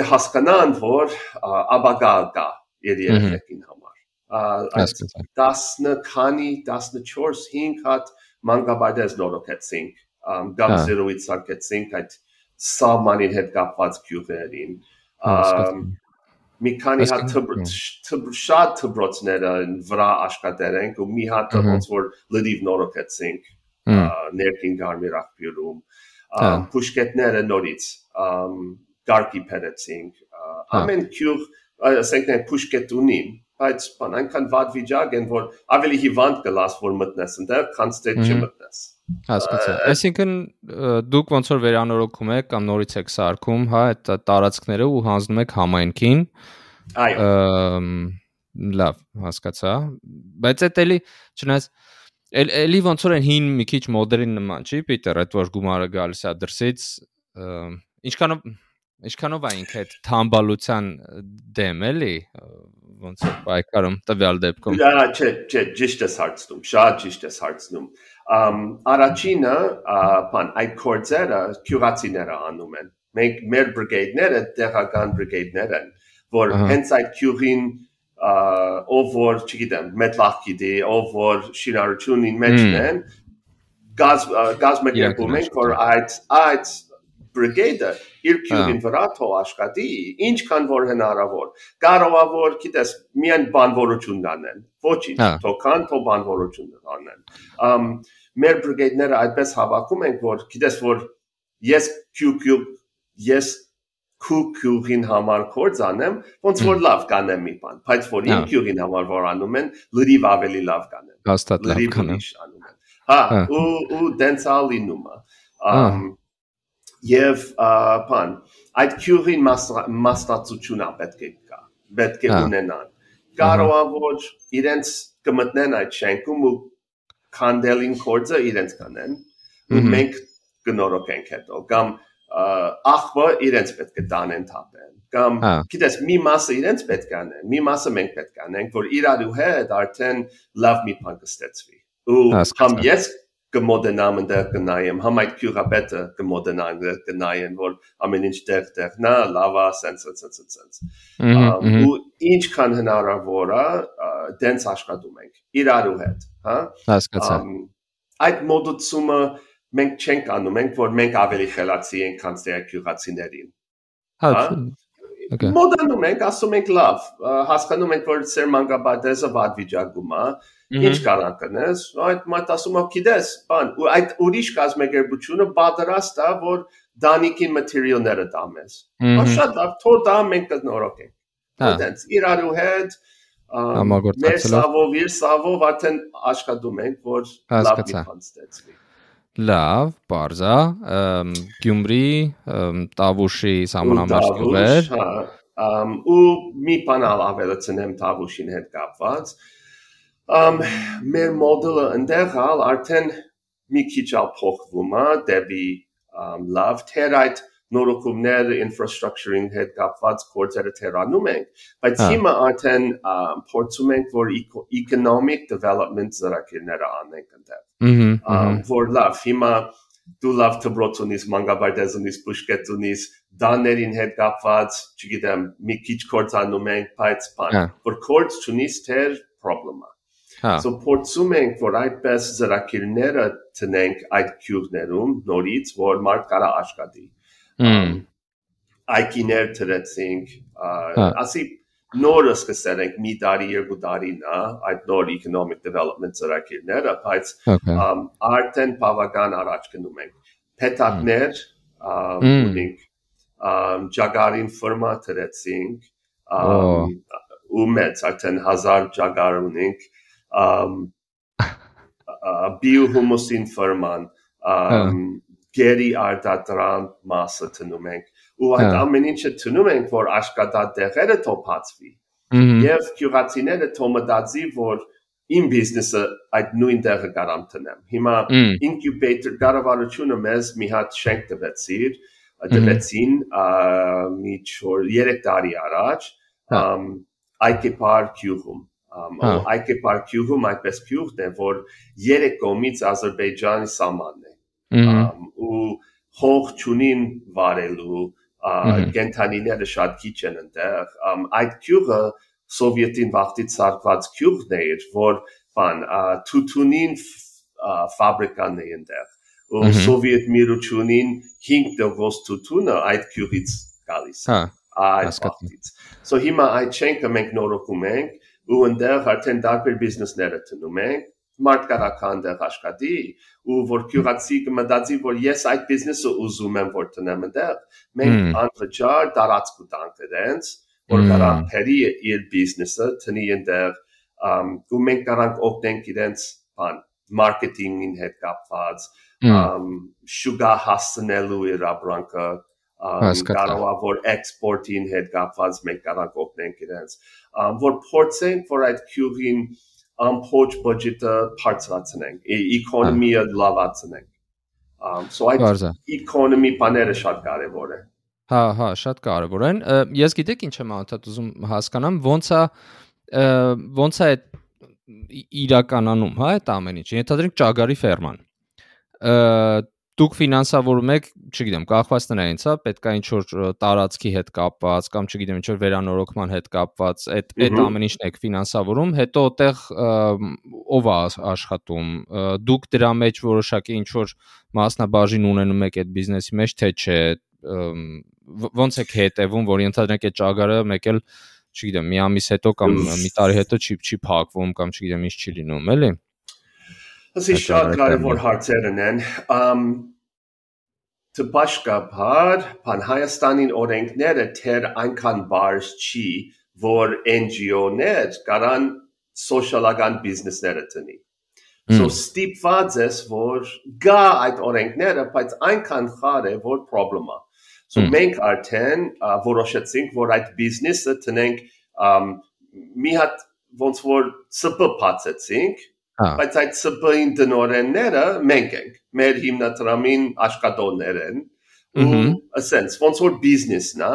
կհասկանան, որ աբագա կա իր երեխեքին համար։ Այս 10 քանի 14-5 հատ մանկապարտեզ նորոգեցինք, գամ զերոից սարքեցինք այդ սահմանին հետ կապված գյուղերին։ Մի քանի հատ շատ թբրոցները վրա աշխատել ենք ու մի հատ ոնց որ լրիվ նորոգեցինք ներքին գարմիր աղբյուրում փուշկետները նորից գարկի փերեցինք ամեն քյուղ ասենք թե փուշկետ ունին բայց բան այնքան վատ վիճակ են որ ավելի հիվանդ կլաս որ մտնես ընդեղ քան ստե չմտնես Հասկացա։ Այսինքն դուք ոնց որ վերանորոգում եք կամ նորից եք սարքում, հա, այդ տարածքները ու հանձնում եք համայնքին։ Այո։ Լավ, հասկացա։ Բայց այդ էլի, չնայած էլի ոնց որ են հին մի քիչ մոդերին նման, չի, Պիտեր, այդ որ գումարը գալիս է դրսից, ինչքանով ինչքանով է ինքը այդ թամբալության դեմ էլի ոնց է պայքարում տվյալ դեպքում։ Դա չէ, չէ, ճիշտ է հարցնում, շատ ճիշտ է հարցնում։ Ամ առաջինը, բան այդ կորձերը քյուրացիները անում են։ Մենք մեր բրիգեդները տեղական բրիգեդներ են, որ հենց այդ քյուրին ով որ, չգիտեմ, մետլախ գիտի, ով որ շինարարությունին մեջն են, գազ գազ մեկերում ենք որ այդ այդ բրիգեդը իր քյուրին վրա թող աշխատի, ինչքան որ հնարավոր։ Կարող է որ, գիտես, միայն բանվորություն անեն։ Ոչինչ, թողան թող բանվորություն անեն։ Ամ մեր բրիգեդները այդպես հավաքում ենք, որ գիտես որ ես QQ ես քուքյուղին համար կորձ անեմ, ոնց որ լավ կանեմ մի բան, բայց որ իմ քյուղին համար որ անում են, լրիվ ավելի լավ կանեմ։ Հաստատ լավ կանեմ։ Հա, ու ու դենցալինում է։ Եվ բան, այդ քյուղին մասնացությունա պետք է կա, պետք է ունենան։ Կարող է որ իրենց կմտնեն այդ շենքում ու քանդելին կորձը իրենց կանեն, մենք կնորոգենք հետո կամ ախվը իրենց պետք է տանեն թափեն կամ գիտես մի մասը իրենց պետք է անեն մի մասը մենք պետք է անենք որ իրարու հետ արդեն լավ մի բան կստացվի ու համ ես կմոդենամ ընդեղ կնայեմ համ այդ քյուրապետը կմոդենան կնայեն որ ամեն ինչ տեղ տեղ նա լավա սենս սենս սենս ու ինչքան հնարավոր է դենց աշխատում ենք իրարու հետ հա հասկացա այդ մոդուցումը մենք չենք անում, մենք որ մենք ավելի խելացի ենք, քան ստեղծություններին։ Հա։ Մոդանում ենք, ասում ենք լավ, հասկանում ենք, որ ծեր մանկաբադեզը վատ վիճակում է, ինչ կարող կնես, այդ մատ ասում եք, գիտես, բան, ու այդ ուրիշ կազմակերպությունը պատրաստ է, որ դանիկին մատերիալները տամես։ Շատ լավ, թող դա մենք կնորոգենք։ Այդենց իրարու հետ մեր սավով, իր սավով արդեն աշխատում ենք, որ լավ մի բան Լավ, բարձա, Գյումրի, Տավուշի համանամարտ գյուղեր։ Հա, ու մի բան ավելացնեմ Տավուշին հետ կապված։ Ամ մեր մոդելը ընդեղ արդեն մի քիչ ալ փոխվում է դեպի լավ թերայթ նորոգումներ infrastructure-ին հետ կապված գործերը թերանում ենք, բայց հիմա արդեն փորձում ենք որ economic development ծրագրերը անենք այնտեղ։ Որ լավ, հիմա դու լավ դբրոցունից, մանգաբարդեզունից, բուշկետունից դաներին հետ կապված, չգիտեմ, մի քիչ կորցանում ենք, բայց բան, որ կորց չունիս թեր խնդրեմա։ So փորձում ենք որ այդպես ծրագրերը տնենք այդ քյուրներում նորից, որ մարդ կարա աշխատի այգիներ դրեցինք, ասի նորը սկսել ենք մի տարի, երկու տարի նա այդ նոր economic development ծրագիրները, բայց արդեն բավական առաջ գնում ենք։ Պետակներ ունենք, ճագարին ֆորմա դրեցինք, ու մեծ արդեն 1000 ճագար ունենք, բիոհումուսին ֆորման, գերի արտադրան մասը տնում ենք ու այդ ամեն ինչը տնում ենք որ աշխատատեղերը թոփացվի եւ քյուրացիները թոմդածի որ իմ բիզնեսը այդ նույն տեղը կարամ տնեմ հիմա ինկյուբեյտեր կառավարությունը մեզ մի հատ շենք տվեցիր դրեցին մի 3 տարի առաջ այկեպար քյուղում այկեպար քյուղում այդպես քյուղն է որ երեք կողմից Ադրբեջանի սահմանն է ու հող ճունին վարելու կենթանիները շատ քիչ են այնտեղ այդ քյուղը սովետին վաղտից սարկված քյուղն էր որ բան թութունին ֆաբրիկան է այնտեղ ու սովետ միությունին 5% թութունը այդ քյուղից գալիս հա այդ վաղտից so հիմա այդ շենքը մենք նորոգում ենք ու այնտեղ արդեն դարբեր բիզնեսները տնում ենք մարդ կարա քանդեղ աշխատի ու որ քյուրացի կմտածի որ ես այդ բիզնեսը ուզում եմ որ տնեմ այնտեղ մենք անվճար տարածք տանք դենց որ կարա փերի իր բիզնեսը տնի այնտեղ ու մենք կարանք օգնենք իրենց բան մարքեթինգին հետ կապված, շուգա հասնելու իր ապրանքը կարող է որ էքսպորտին հետ կապված մենք կարող օգնենք իրենց որ փորձենք որ այդ քյուղին ամփոփ բյուջետը բարձրացնենք էկոնոմիա լավացնենք so այդ էկոնոմի բաները շատ կարևոր է Հա, հա, շատ կարևոր են։ Ես գիտեք ինչ եմ անդադ ուզում հասկանամ, ոնց է ոնց է իրականանում, հա, այդ ամեն ինչ։ Ենթադրենք ճագարի ֆերման դուք ֆինանսավորում եք, չգիտեմ, կախված նրանից, հա, պետքա ինչ որ տարածքի հետ կապված կամ չգիտեմ, ինչ որ վերանորոգման հետ կապված, այդ այդ ամեն ինչն եք ֆինանսավորում, հետո այդտեղ ով է աշխատում։ Դուք դրա մեջ որոշակի ինչ որ մասնաբաժին ունենում եք այդ բիզնեսի մեջ, թե չէ, ոնց եք հետևում, որ ընդհանրենք այդ ճագարը մեկ էլ չգիտեմ, մի ամիս հետո կամ մի տարի հետո չի չի փակվում կամ չգիտեմ ինչ չի լինում, էլի։ Ասի շատ կարևոր հարցեր են։ Ամ Տպաշկաբար բան Հայաստանին օրենքները թեր այնքան բարձ չի, որ NGO-ներ կարան սոցիալական բիզնեսները տնի։ So ստիպված ես որ գա այդ օրենքները, բայց այնքան խար է, որ խնդրում է։ So մենք արդեն որոշեցինք, որ այդ բիզնեսը տնենք մի հատ ոնց որ սպը բացեցինք Բայց այդ սպային դնորենները մենք ենք։ Մեր հիմնադրամին աշխատողներ են ու ասենց ոնց որ բիզնեսն է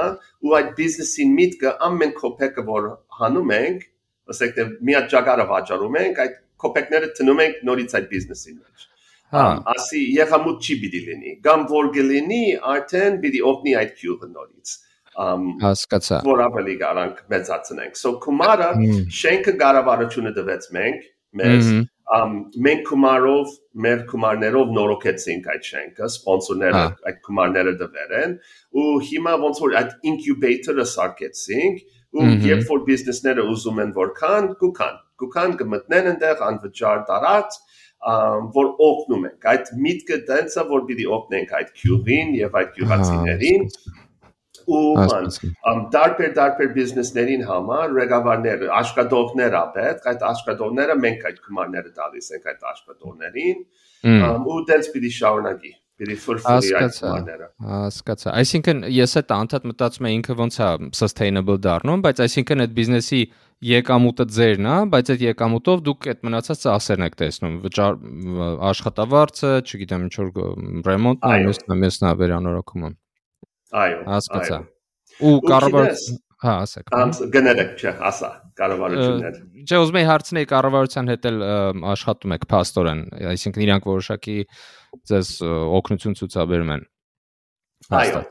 ու այդ բիզնեսին միտքը ամեն կոպեկը որ հանում ենք, ասենք մի հատ ճագարը վաճառում ենք, այդ կոպեկները տնում ենք նորից այդ բիզնեսին մեջ։ Հա, ասի եղամուտ չի պիտի լինի։ Կամ որ գլինի, արդեն պիտի օգնի այդ քյուղը նորից հասկացա որ ավելի garank մեծացնենք so kumara շենքը կառավարությունը դվեց մենք մեզ մենք կումարով մեր կումարներով նորոգեցինք այդ շենքը սպոնսորները այդ կումարները դվեր են ու հիմա ոնց որ այդ ինկյուբեյտորը սարքեցինք ու երբ որ բիզնեսները ուզում են որքան կուքան կուքան կմտնեն այնտեղ անվճար տարած որ օգնում ենք այդ միտքը դենսը որ պիտի օգնենք այդ քյուղին եւ այդ քյուղացիներին ու դարբեր բիզնեսներին համար ռեգավարներ աշխատողներ ա պետք այդ աշխատողները մենք այդ կմարները տալիս ենք այդ աշխատողներին ու դες պիտի շարունակի պիտի ֆորֆորի այդ կմարները հասկացա այսինքն ես այդ անդադ մտածում եմ ինքը ոնց է sustainable դառնում բայց այսինքն այդ բիզնեսի եկամուտը ձերն է, բայց այդ եկամուտով դուք այդ մնացած ծախսերն եք տեսնում, վճար աշխատավարձը, չգիտեմ, ինչ որ ռեմոնտն, մյուսն, մյուսն վերանորոգումը։ Այո։ Հասկացա։ Ու կառավար հա, ասեք։ Գներեք, չէ, ասա, կառավարություններ։ Չէ, ուզում եի հարցնել կառավարության հետ էլ աշխատում եք փաստորեն, այսինքն իրանք որոշակի ձեզ օգնություն ցուցաբերում են։ Այո։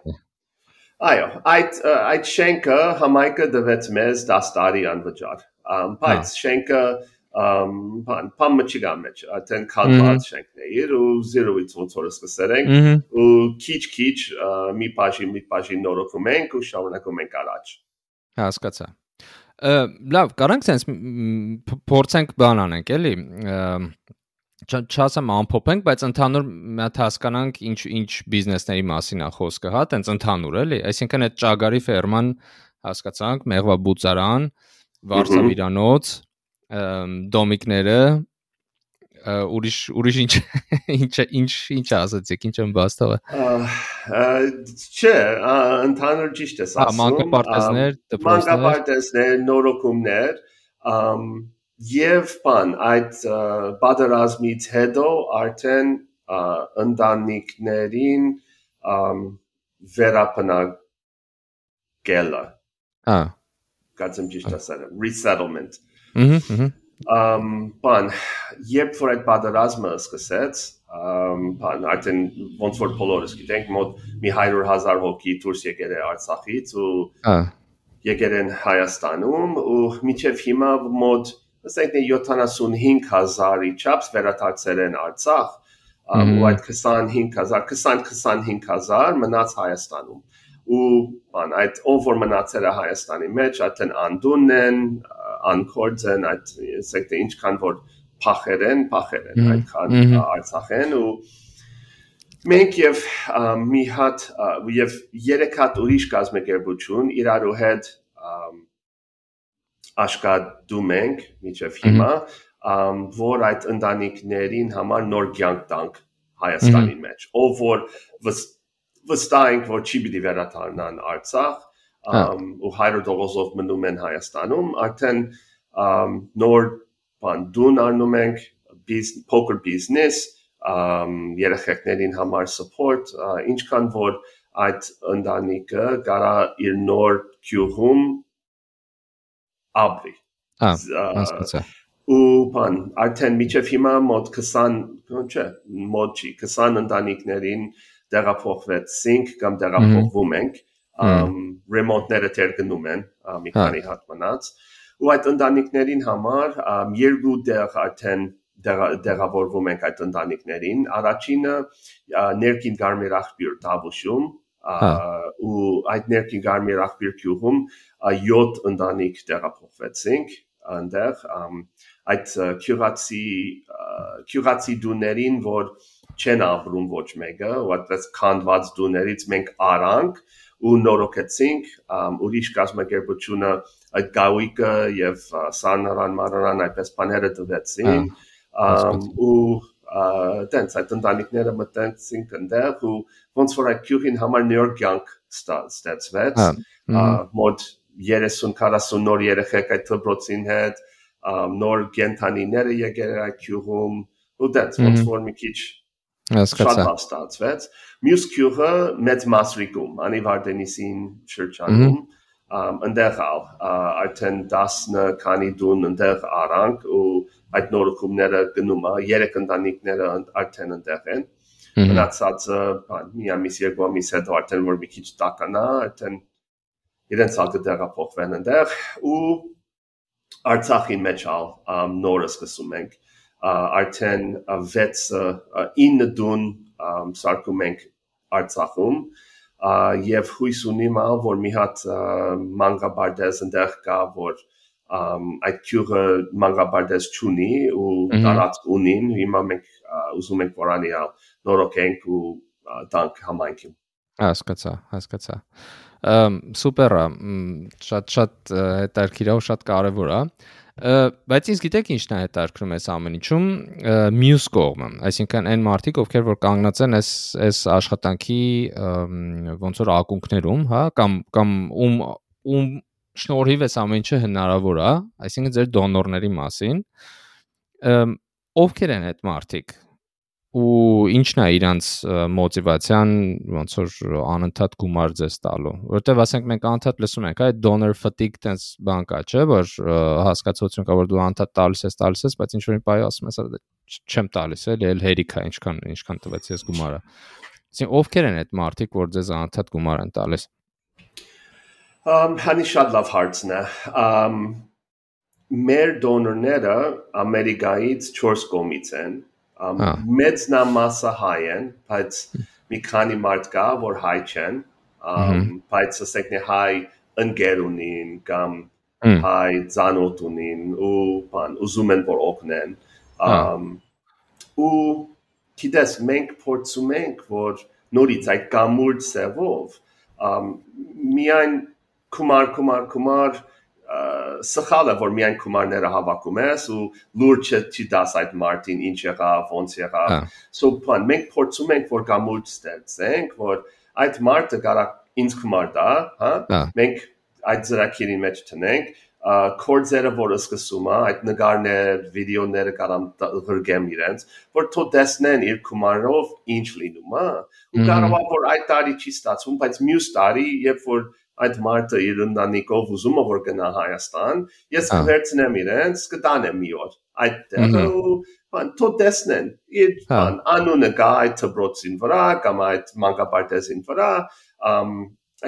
Այո, այդ այդ շենքը համայնքը դվեց մեզ 10 տարի անվճար։ Բայց շենքը բան բան չի գա մեջ այդեն կալված շենքներ ու 0-ից ոնց որ սկսենք ու քիչ-քիչ մի բաժին մի բաժին նորոգում ենք ու շարունակում ենք առաջ հասկացա լավ կարանք sense փորձենք բան անենք էլի չասեմ ամփոփենք, բայց ընդհանուր մի հատ հասկանանք ինչ ինչ բիզնեսների մասին է խոսքը, հա, տենց ընդհանուր էլի, այսինքն այդ ճագարի ֆերման հասկացանք, մեղվաբուծարան, վարսավիրանոց, դոմիկները ուրիշ ուրիշ ինչ ինչ ինչ ինչ ասացիք ինչ եմ բաստավը չէ ընդհանուր ճիշտ ես ասում մանկապարտեզներ դպրոցներ մանկապարտեզներ նորոգումներ եւ բան այդ բادرազմից հետո արդեն ընտանիքներին վերապնակելը հա գածեմ ճիշտ ասել resettlement Ըմ բան երբ որ այդ պատերազմը սկսեց ըմ բան արդեն ոնց որ բոլորս գիտենք մոտ մի 100.000 հոգի դուրս եկել է Արցախից ու եկել են Հայաստանում ու միջև հիմա մոտ ասենք 75000-ի չափս վերադարձել են Արցախ ու այդ 25000 20-25000 մնաց Հայաստանում ու բան այդ ով որ մնացել է Հայաստանի մեջ այդեն անդունն են անկորձեն այդ ասեք թե ինչքան որ փախեր են, փախեր են այդքան Արցախեն ու մենք եւ մի հատ եւ երեք հատ ուրիշ կազմակերպություն իրարու հետ աշխատում ենք միջև հիմա որ այդ ընտանիքներին համար նոր կյանք տանք Հայաստանի մեջ ով որ վստահ ենք որ չի պիտի վերադառնան Արցախ ու հայրը դողոզով մնում են Հայաստանում արդեն նոր բան դուն առնում ենք poker business երեխեքներին համար support ինչքան որ այդ ընտանիքը կարա իր նոր գյուղում ապրի հա հասկացա ու բան արդեն միջև հիմա մոտ 20 չէ մոտ չի 20 ընտանիքներին տեղափոխվեցինք կամ տեղափոխվում ենք ռեմոնտները թեր գնում են մի քանի հատ մնաց ու այդ ընտանիքներին համար երկու դեղ արդեն դեղավորվում ենք այդ ընտանիքներին առաջինը ներքին գարմիր աղբյուր Դավուշում ու այդ ներքին գարմիր աղբյուր գյուղում 7 ընտանիք տեղափոխվեցինք այնտեղ այդ քյուրացի քյուրացի դուներին որ չեն ապրում ոչ մեկը ու այդպես քանդված դուներից մենք արանք ու նորոգեցինք ուրիշ կազմակերպությունը այդ գաուիկը եւ սանարան մարարան այդպես բաները տվեցին ու տենց այդ ընտանիքները մտածեցինք այնտեղ ու ոնց որ այդ քյուղին համար նոր կյանք ստացվեց մոտ 30-40 նոր երեխեք այդ դպրոցին հետ նոր գենթանիները եկել այդ քյուղում ու տենց ոնց որ մի քիչ հասկացա ստացվեց մյուս քյուղը մեծ մասրիկում անի վարդենիսին շրջանում ընդեղ արդեն 10 քանի դուն ընդեղ արանք ու այդ նորոգումները գնում է երեք ընտանիքները արդեն ընդեղ են մնացածը մի ամիս երկու ամիս հետո արդեն որ մի քիչ տականա արդեն իրենց ակը տեղափոխվեն ընդեղ ու Արցախի մեջ ալ նորը սկսում ենք արդեն 6 9 դուն սարքում ենք Արցախում եւ հույս ունիմ որ մի հատ մանգաբարդես ընդեղ կա որ այդ քյուրը մանգաբարդես ճունի ու տարածք ունին հիմա մենք ուզում ենք որ անի նորոգենք ու տանք համայնքին հասկացա հասկացա սուպեր է շատ շատ հետաքրքիր ու շատ կարևոր է բայց ինձ գիտեք ինչն է հետաքրքրում այս ամեն ինչում մյուս կողմը այսինքն այն մարդիկ ովքեր որ կանգնած են այս այս աշխատանքի ոնց որ ակունքներում հա կամ կամ ում ում շնորհիվ էս ամեն ինչը հնարավոր է այսինքն ձեր դոնորների մասին ովքեր են այդ մարդիկ ու ինչն է իրանց մոտիվացիան ոնց որ անընդհատ գումար ձեզ տալու որովհետև ասենք մենք անընդհատ լսում ենք այդ donor fatigue տես բան կա չէ որ հասկացություն կա որ դու անընդհատ տալիս ես տալիս ես բայց ինչ որ մի բայ ասում ես դե չեմ տալիս էլի էլ հերիքա ինչքան ինչքան տվեց ես գումարը այսինքն ովքեր են այդ մարդիկ որ ձեզ անընդհատ գումար են տալիս um հանի շատ լավ հարցն է um մեր դոնորները ամերիկայից 4 կողմից են մեծ նամասը հայ են, բայց մի քանի մարդ կա, որ հայ չեն, բայց ասենք նե հայ ընկեր ունին կամ հայ ծանոթ ունին ու բան ուզում են որ օգնեն ու գիտես մենք փորձում ենք որ նորից այդ կամուրջ սևով միայն կումար կումար կումար սխալը որ միայն գումարները հավաքում ես ու լուրջ չի դաս այդ մարտին ինչ եղավ ոնց եղավ so plan մենք փորձում ենք որ գամուրջ ստեղծենք որ այդ մարտը կարա ինձ գումար տա հա մենք այդ ծրագիրի մեջ տնենք կորձերը որ սկսում է այդ նկարներ, վիդեոները կարամ գրգեմ իրենց, որ թո տեսնեն իր կումարով ինչ լինում է։ Ու կարող է որ այդ տարի չի ստացվում, բայց մյուս տարի, երբ որ այդ մարտը իր ընտանիքով ուզում է որ գնա Հայաստան, ես կվերցնեմ իրենց, կտանեմ մի օր այդ տեղը ու բան թո տեսնեն իր բան անունը կա այդ դպրոցին վրա կամ այդ մանկապարտեզին վրա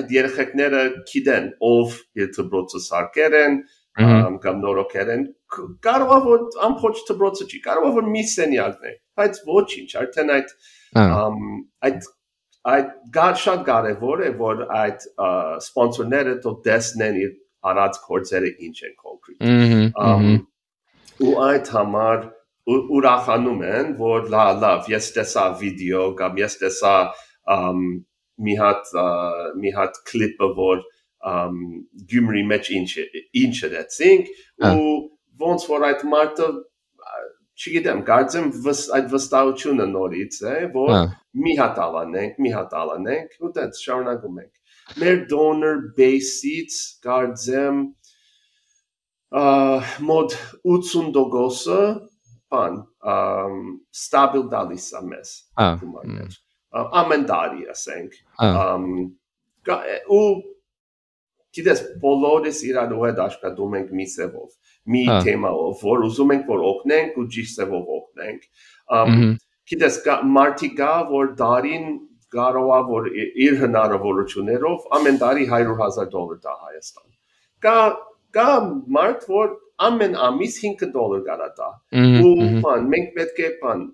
այդ երեխեքները գիտեն ով իր դպրոցը սարքեր են կամ նորոգեր են կարող է որ ամփոչ դպրոցը չի կարող է որ մի սենյակն է բայց ոչինչ արդեն այդ այդ այդ գար շատ կարևոր է որ այդ սպոնսորները դու տեսնեն իր արած կորձերը ինչ են կոնկրետ ու այդ համար ուրախանում են որ լա լավ ես տեսա վիդեո կամ ես տեսա մի հատ մի հատ կլիպը որ Գյումրի մեջ ինչ ինչ դեցինք ու ոնց որ այդ մարտը չգիտեմ, կարծեմ այդ վստահությունը նորից է, որ մի հատ ալանենք, մի հատ ալանենք, ու դա շարունակում ենք։ Մեր donor base-ից կարծեմ մոտ 80%-ը բան ստաբիլ դալիս է մեզ գումարներ ամեն տարի ասենք ու գիտես բոլորս իրար հետ աշխատում ենք մի սևով մի թեմայով որ ուզում ենք որ օգնենք ու ճիշտ սևով օգնենք գիտես մարտի կա որ դարին կարող է որ իր հնարավորություններով ամեն տարի 100.000 դոլար տա Հայաստան կա կա մարդ որ ամեն ամիս 5 դոլար կարա տա։ Ու բան, մենք պետք է բան,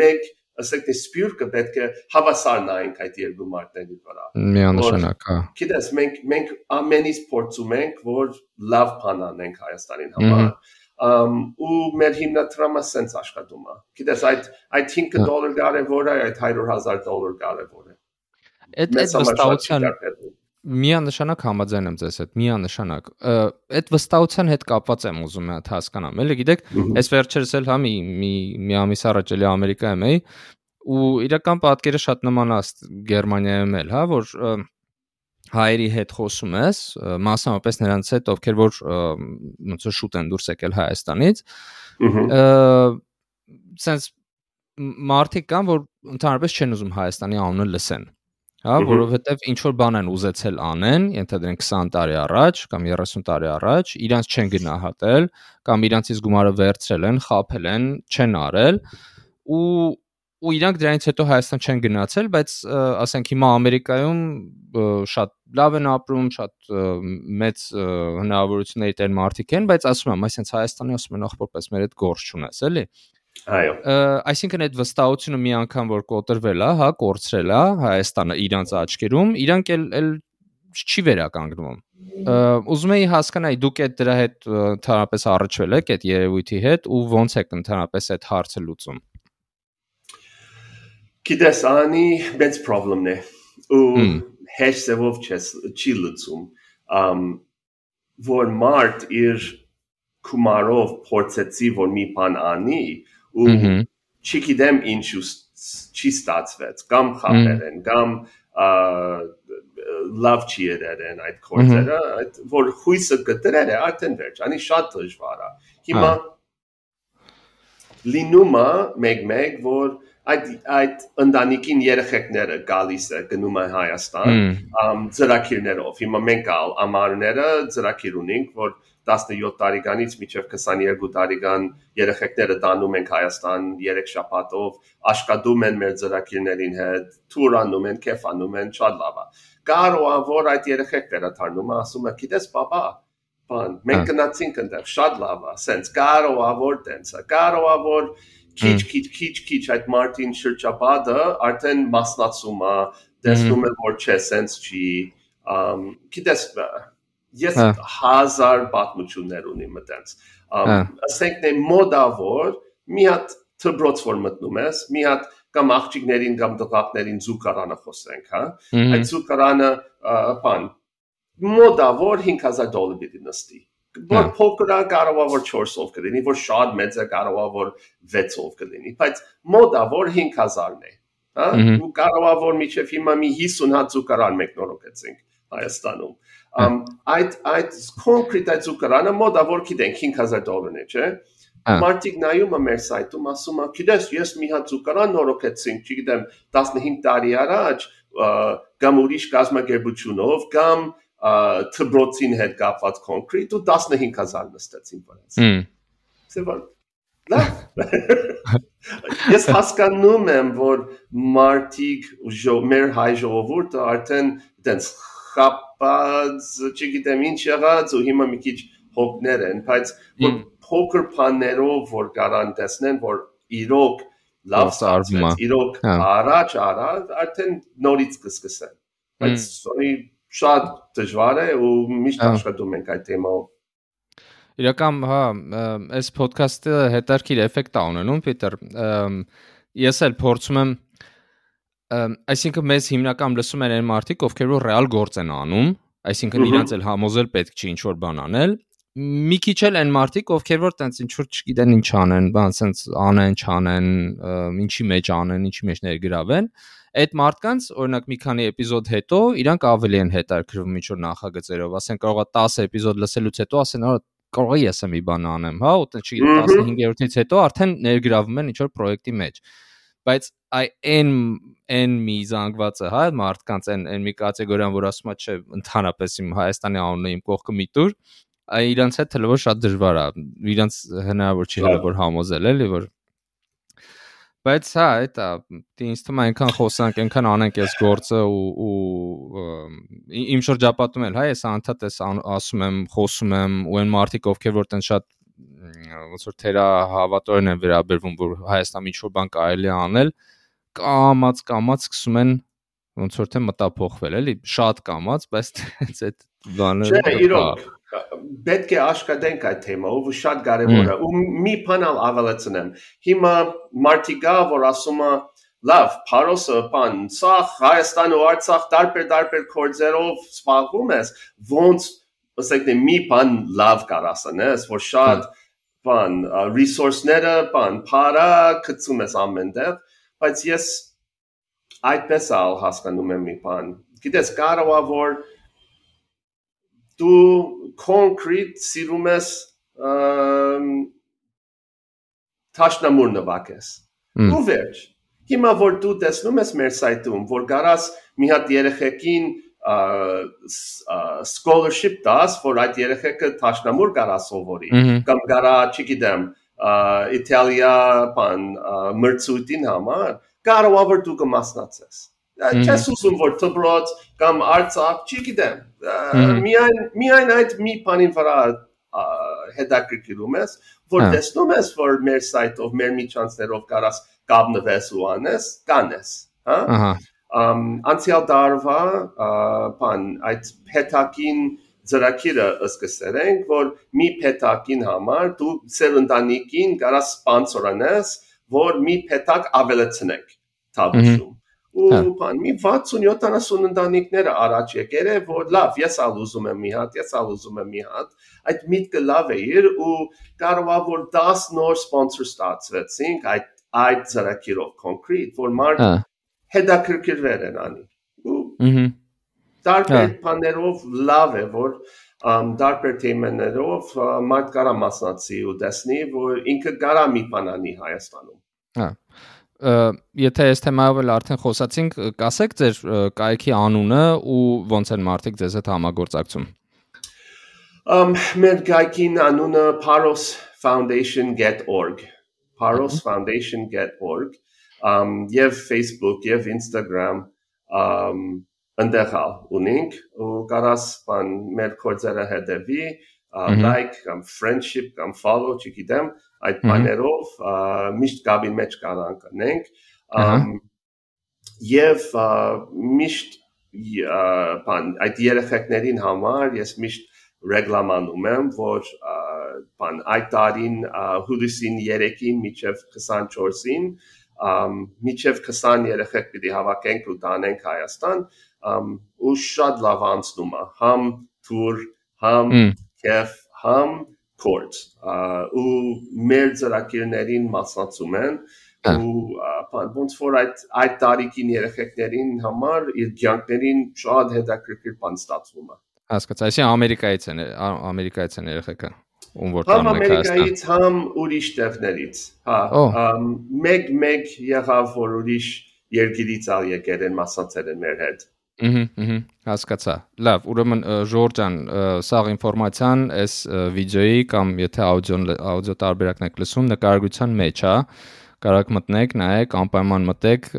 մենք ասենք թե սպյուրքը պետք է հավասար նայենք այդ երկու մարդերի վրա։ Միանշանակ, հա։ Գիտես, մենք մենք ամենից փորձում ենք, որ լավ բան անենք Հայաստանին համար um ու մեր հիմնադրամը սենց աշխատում է։ Գիտես, այդ այդ 5 դոլար կարևոր է, այդ 100.000 դոլար կարևոր է։ Այդ այդ վստահության միանշանակ համաձայն եմ ձեզ հետ, միանշանակ։ Այդ վստահության հետ կապված եմ ուզում եմ հասկանամ։ Էլի գիտեք, այս վերջերս էլ հա մի մի մի ամիս առաջ էլի Ամերիկայում էի ու իրական պատկերը շատ նման է Գերմանիայում էլ, հա, որ հայերի հետ խոսում ես, մասնավորապես նրանց հետ, ովքեր որ ոնց որ շուտ են դուրս եկել Հայաստանից։ Սենց մարդիկ կան, որ ընդհանրապես չեն ուզում Հայաստանի անունը լսեն հա, որովհետև ինչ որ բան են ուզեցել անեն, ենթադրենք 20 տարի առաջ կամ 30 տարի առաջ, իրանց չեն գնահատել կամ իրանցից գումարը վերցրել են, խափել են, չեն արել ու ու իրանք դրանից հետո Հայաստան չեն գնացել, բայց ասենք հիմա Ամերիկայում շատ լավ են ապրում, շատ մեծ հնարավորությունների տեր մարդիկ են, բայց ասում եմ, այսինքն Հայաստանի ասում են ախորպես մեր այդ գործ չունես, էլի։ Այո։ Այսինքն այդ վստահությունը մի անգամ որ կոտրվել է, հա, կորցրել է Հայաստանը իրանց աչքերում, իրանք էլ էլ չի վերականգնվում։ Ուզում եի հասկանալ, դուք այդ դրա հետ ընդհանրապես առճվել եք այդ երևույթի հետ ու ո՞նց եք ընդհանրապես այդ հարցը լուծում։ Գիտես, անի մեծ խնդիրն է։ Ու հեշտով չի լուծում։ Ամ որ մարդ իր կումարով փորձեցի որ մի բան անի ու չգիտեմ ինչու չի ստացվեց կամ խաղեր են կամ լավ չի երեն այդ կորձերը այդ որ հույսը գտրել է արդեն վերջ անի շատ դժվար է հիմա լինում է մեկ-մեկ որ այդ այդ ընտանիքին երեխեքները գալիս է գնում է Հայաստան ամ ծրակիրներով հիմա մենք ամառները ծրակիր ունենք որ 17 տարեկանից մինչև 22 տարեկան երեխեքները տանում ենք Հայաստան 3 շաբաթով աշխատում են մեր ծրագիրներին հետ թուր անում են կեֆանում են շատ լավ է կարող որ այդ երեխեքները դառնում ասում է գիտես papa բան մենք գնացինք այնտեղ շատ լավ է սենց կարող որ տենց կարող որ քիչ քիչ քիչ քիչ այդ մարտին շրջապատը արդեն մասնացում է տեսնում է որ չէ սենց չի գիտես ես հազար պատմություններ ունիմ մտած ասենք դե մոդավոր մի հատ թբրոց որ մտնում ես մի հատ կամ աղջիկներին կամ տղաներին զուգարանը խոսենք հա այդ զուգարանը բան մոդավոր 5000 դոլար դիտի նստի որ փոքրը կարող է որ 4-ով կլինի, որ շատ մեծը կարող է որ 6-ով կլինի, բայց մոդավոր 5000-ն է, հա? Ու կարող է որ միջև հիմա մի 50 հատ զուգարան մեկնորոգեցինք Հայաստանում այդ այդ կոնկրետ այդ զուգարանը մոդավոր գիտենք 5000 դոլարն է, չէ՞։ Մարտիկ նայում է մեր սայթում, ասում է, գիտես, ես մի հատ զուգարան նորոգեցինք, չգիտեմ, 15 տարի առաջ կամ ուրիշ կազմակերպությունով կամ թբրոցին հետ կապված կոնկրետ ու 15000 նստեցին վրաց։ Սեվան Ես հասկանում եմ, որ մարտիկ մեր հայ ժողովուրդը արդեն դենց խապած, չգիտեմ ինչ եղած ու հիմա մի քիչ հոգներ են, բայց որ փոքր բաներով որ կարան տեսնեն, որ իրոք լավ սարվում է, իրոք առաջ արած, արդեն նորից կսկսեն։ Բայց սորի շատ դժվար է ու միշտ աշխատում ենք այդ թեմայով։ Իրական, հա, այս ոդքասթը հետարքիր էֆեկտ է ունենում, Պիտեր։ Ես էլ փորձում եմ այսինքն մեզ հիմնական լսում են այն մարդիկ, ովքեր որ ռեալ գործ են անում, այսինքն իրանց էլ համոզել պետք չի ինչ որ բան անել։ մի քիչ էլ այն մարդիկ, ովքեր որ տենց ինչ որ չգիտեն ինչ անեն, բան սենց անեն, չանեն, ինչի մեջ անեն, ինչի մեջ ներգրավեն, այդ մարդկանց օրինակ մի քանի էպիզոդ հետո իրանք ավելի են հետաքրվում ինչ որ նախագծերով, ասեն կարողա 10 էպիզոդ լսելուց հետո ասեն, արա կարող է ես մի բան անեմ, հա, ու տենց չգիտեմ 15-րդից հետո արդեն ներգրավում են ինչ որ պրոյեկտի մեջ բայց այ այն այն մի զանգվածը հա մարդկանց այն այն մի կատեգորիան որ ասում է չէ ընդհանրապես իմ Հայաստանի անունը իմ կողքը մի տուր այ իրանց հետ թվով շատ դժվար է իրանց հնարավոր չի հələ որ համոզել էլի որ բայց հա այդ է ինձ թվում է այնքան խոսանք այնքան անենք այս գործը ու ու իմ շրջապատում էլ հա ես անդադ ես ասում եմ խոսում եմ ու այն մարդիկ ովքեր որ տեն շատ ոնց որ թերա հավատորեն են վերաբերվում որ Հայաստանում ինչ որ բան կարելի է անել կամած կամած սկսում են ոնց որ թե մտափոխվել էլի շատ կամած բայց [laughs] այդ բանը չէ իրոք պետք է աշխատենք այդ թեմայով ու շատ կարևոր է ու մի բան ավելացնեմ հիմա մարտիկա որ ասում է լավ փարոսը բան սախ հայաստան ու արցախ տարբեր տարբեր կորձերով սպառվում ես ոնց ասեք դե մի բան լավ կարասանես որ շատ բան resource-ները բան փարա գցում ես ամենտեղ բայց ես այդպես ալ հասկանում եմ մի բան գիտես կարող է որ դու concrete սիրում ես տաշնամուր նվակես ու վերջ հիմա որ դու տեսնում ես մեր սայթում որ գարաս մի հատ երեխեքին scholarship դաս որ այդ երեխեքը տաշնամուր գարա սովորի կամ գարա չգիտեմ Իտալիա բան մրցույթին համար կարող դու կմասնացես չես ուզում որ դբրոց կամ արցախ չգիտեմ միայն միայն այդ մի բանին վրա հետաքրքրում ես որ տեսնում ես որ մեր սայթով մեր միջանցներով կարաս կապնվես ու անես կանես հա անցյալ տարվա բան այդ փետակին ծրագիրը սկսել ենք որ մի փետակին համար դու սերնդանիկին կարաս սպոնսորանես որ մի փետակ ավելացնենք թափուշում ու բան մի 60-70 ընտանիքները առաջ եկել է որ լավ ես ալ ուզում եմ մի հատ ես ալ ուզում եմ մի հատ այդ միտքը լավ է իր ու կարող է որ 10 նոր sponsor ստացվեցինք այդ այդ ծրագիրով concrete որ մարդ հետաքրքրվել են անի ու տարբեր բաներով լավ է որ դարբեր թեմաներով մարդ կարա մասնակցի ու տեսնի որ ինքը կարա մի բան անի Հայաստանում հա եթե այս թեմայով էլ արդեն խոսացինք, կասեք ձեր կայքի անունը ու ոնց են մարդիկ ձեզ հետ համագործակցում։ Um մեր կայքին անունը Paros Foundation get.org Paros Foundation get.org um եւ Facebook եւ Instagram um ընդեղալ ունենք ու կարաս բան մեր կորձերը հետևի like կամ friendship կամ follow չգիտեմ այդ բաներով միշտ գաբի մեջ կարող անենք եւ միշտ բան այդ երեխեքներին համար ես միշտ ռեգլամանում եմ որ բան այդ տարին հուլիսին 3-ին միջև 24-ին միջև 20 երեխեք պիտի հավաքենք ու տանենք Հայաստան ու շատ լավ անցնում է. Համ թուր համ կեֆ համ court ու մեր ծրագիրներին մասնակցում են ու ոնց որ այդ այդ տարիքին երեխեքներին համար իր ցանկներին շատ հետաքրքիր բան ստացվում է հասկացա այսինքն ամերիկայից են ամերիկայից են երեխեքը ում որ տանում եք ամերիկայից համ ուրիշ տեղներից հա մեկ մեկ եղավ որ ուրիշ երկիրից ալ եկել են մասնակցել են մեր հետ Ահա, ահա, հասկացա։ Լավ, ուրեմն Ժորժ ջան, սաղ ինֆորմացիան այս վիդեոյի կամ եթե աուդիոն աուդիո տարբերակն եք լսում, նկարագրության մեջ է։ Կարակ մտնեք, նայեք, անպայման մտեք,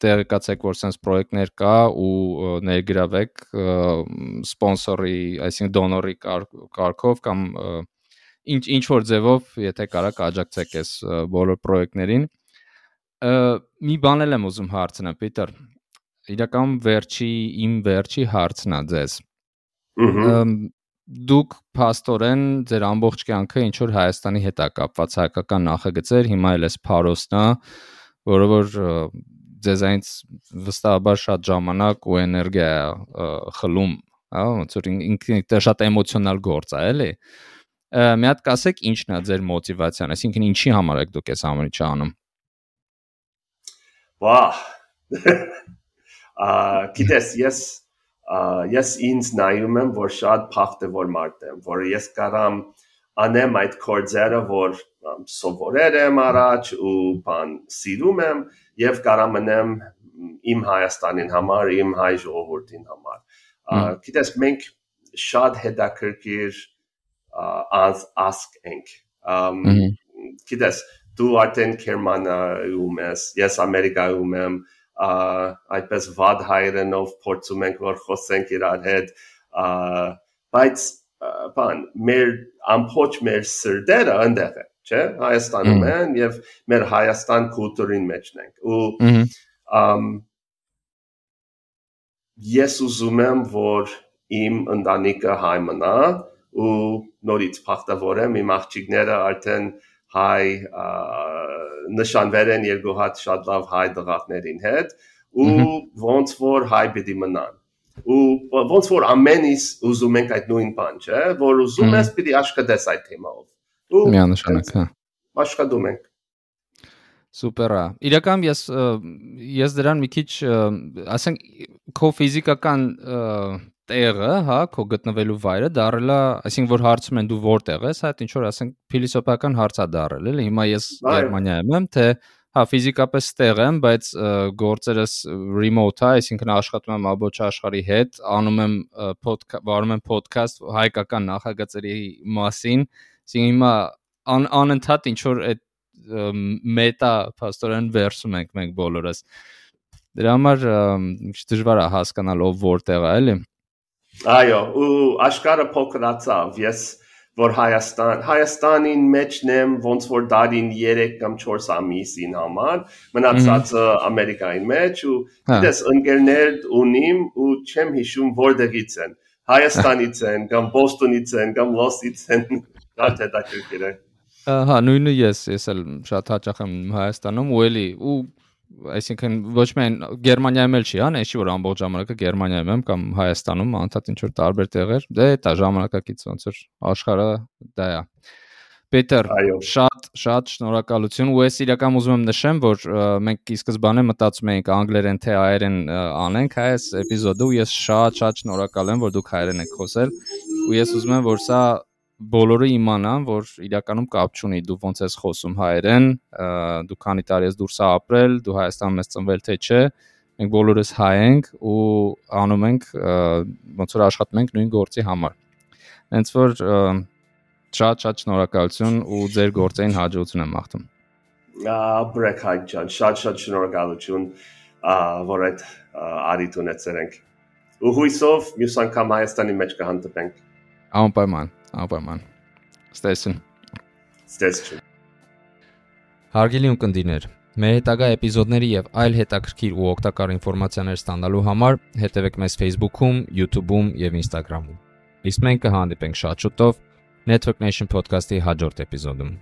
տեղեկացեք, որ sense պրոյեկտներ կա ու ներգրավեք սպոնսորի, այսինքն դոնորի կարգով կամ ինչ ինչ որ ձևով, եթե կարաք աջակցեք այս բոլոր պրոյեկտներին։ Մի բան եմ ուզում հարցնել, Պիտեր իրական վերջի իմ վերջի հարցն է ձեզ։ Դուք փաստորեն ձեր ամբողջ կյանքը ինչ որ Հայաստանի հետ է կապված հայկական նախագծեր, հիմա էլ էս Փարոսն է, որը որ ձեզ այնց վստահաբար շատ ժամանակ ու էներգիա խլում հա, ոնց որ ինքն շատ էմոցիոնալ գործ է, էլի։ Մի հատ կասեք ինչն է ձեր մոտիվացիան, այսինքն ինչի համար եք դուք այս ամենը չանում։ Վահ։ Ա գիտես, ես ես ինձ նայում եմ, որ շատ փախտավոր մարդ եմ, որ ես կարամ անեմ այդ կորձերը, որ սովորել եմ առաջ ու բան սիրում եմ եւ կարամ անեմ իմ Հայաստանին համար, իմ հայ ժողովրդին համար։ Գիտես, մենք շատ հետաքրքիր as ask ենք։ Գիտես, դու արդեն Գերմանիայում ես, ես Ամերիկայում եմ, այդպես վատ հայերենով փորձում ենք որ խոսենք իրար հետ, բայց բան մեր ամփոփ մեր սրտերը այնտեղ է, չէ՞, Հայաստանում են եւ մեր Հայաստան կուլտուրին մեջն ենք։ Ու ամ ես ուզում եմ որ իմ ընտանիքը հայ մնա ու նորից փախտավոր եմ իմ աղջիկները արդեն հայ նշանվել են երկու հատ շատ լավ հայ դղակներին հետ ու ոնց որ հայ պիտի մնան ու ոնց որ ամենից ուզում ենք այդ նույն բան չէ որ ուզում ես պիտի աշխատես այդ թեմայով ու միանշանակ հա աշխատում ենք Սուպեր է։ Իրական ես ես դրան մի քիչ ասենք քո ֆիզիկական տեղը, հա, քո գտնվելու վայրը դարել է, այսինքն որ հարցում են դու որտեղ ես, հա, ինչ որ ասենք փիլիսոփական հարց է դարել, էլի։ Հիմա ես Գերմանիայում եմ, թե հա ֆիզիկապես տեղ եմ, բայց գործերս remote է, այսինքն աշխատում եմ ամբողջ աշխարհի հետ, անում եմ վարում եմ ոդքասթ հայկական նախագծերի մասին, այսինքն հիմա անընդհատ ինչ որ այդ մետա փաստորեն վերսում ենք մենք բոլորս։ Դրա համար դժվար է հասկանալ ով որտեղ է, էլի։ Այո, ու աշկարը փոքրացավ։ Ես որ Հայաստան Հայաստանին մեջն եմ ոնց որ դարին 3 կամ 4 ամիսին համար մնացածը Ամերիկայի մեջ ու դες ընկերներ ունիմ ու չեմ հիշում որտեղից են. Հայաստանից են կամ Բոստոնից են կամ Լոսից են դա դա քրկերը Հա, նույնը ես, ես էլ շատ հաճախ եմ Հայաստանում ու էլի ու այսինքն ոչ միայն Գերմանիայում էլ չի, հա, էշի որ ամբողջ ժամանակը Գերմանիայում եմ կամ Հայաստանում, անդադ ինչ որ տարբեր տեղեր, դե դա ժամանակակից ոնց որ աշխարհը դա է։ Պետեր, շատ շատ շնորհակալություն ու ես իրական ուզում եմ նշեմ, որ մենք ի սկզբանե մտածում էինք անգլերեն թե հայերեն անենք այս էպիզոդը ու ես շատ շատ շնորհակալ եմ, որ դուք հայերեն եք խոսել ու ես ուզում եմ, որ սա բոլորը իմանան, որ իրականում կապ չունի դու ոնց ես խոսում հայերեն, դու քանի տարի ես դուրս ապրել, դու Հայաստանում ես ծնվել թե չէ, մենք բոլորս հայ ենք ու անում ենք ոնց որ աշխատում ենք նույն գործի համար։ Հենց որ շատ շատ շնորհակալություն ու ձեր գործային հաջողություն եմ մաղթում։ Բրեք հայ ջան, շատ շատ շնորհակալություն, որ այդ արիտ ունեցերենք։ Ու հույսով մյուս անգամ Հայաստանի մեջ կհանդիպենք։ Անպայման Անպայման։ Ստեսին։ Ստեսին։ Հարգելի ունկնդիրներ, մեր հետագա էպիզոդների եւ այլ հետաքրքիր ու օգտակար ինֆորմացիաներ ստանալու համար հետևեք մեզ Facebook-ում, YouTube-ում եւ Instagram-ում։ Իսկ մենք կհանդիպենք շատ շուտով Network Nation podcast-ի հաջորդ էպիզոդում։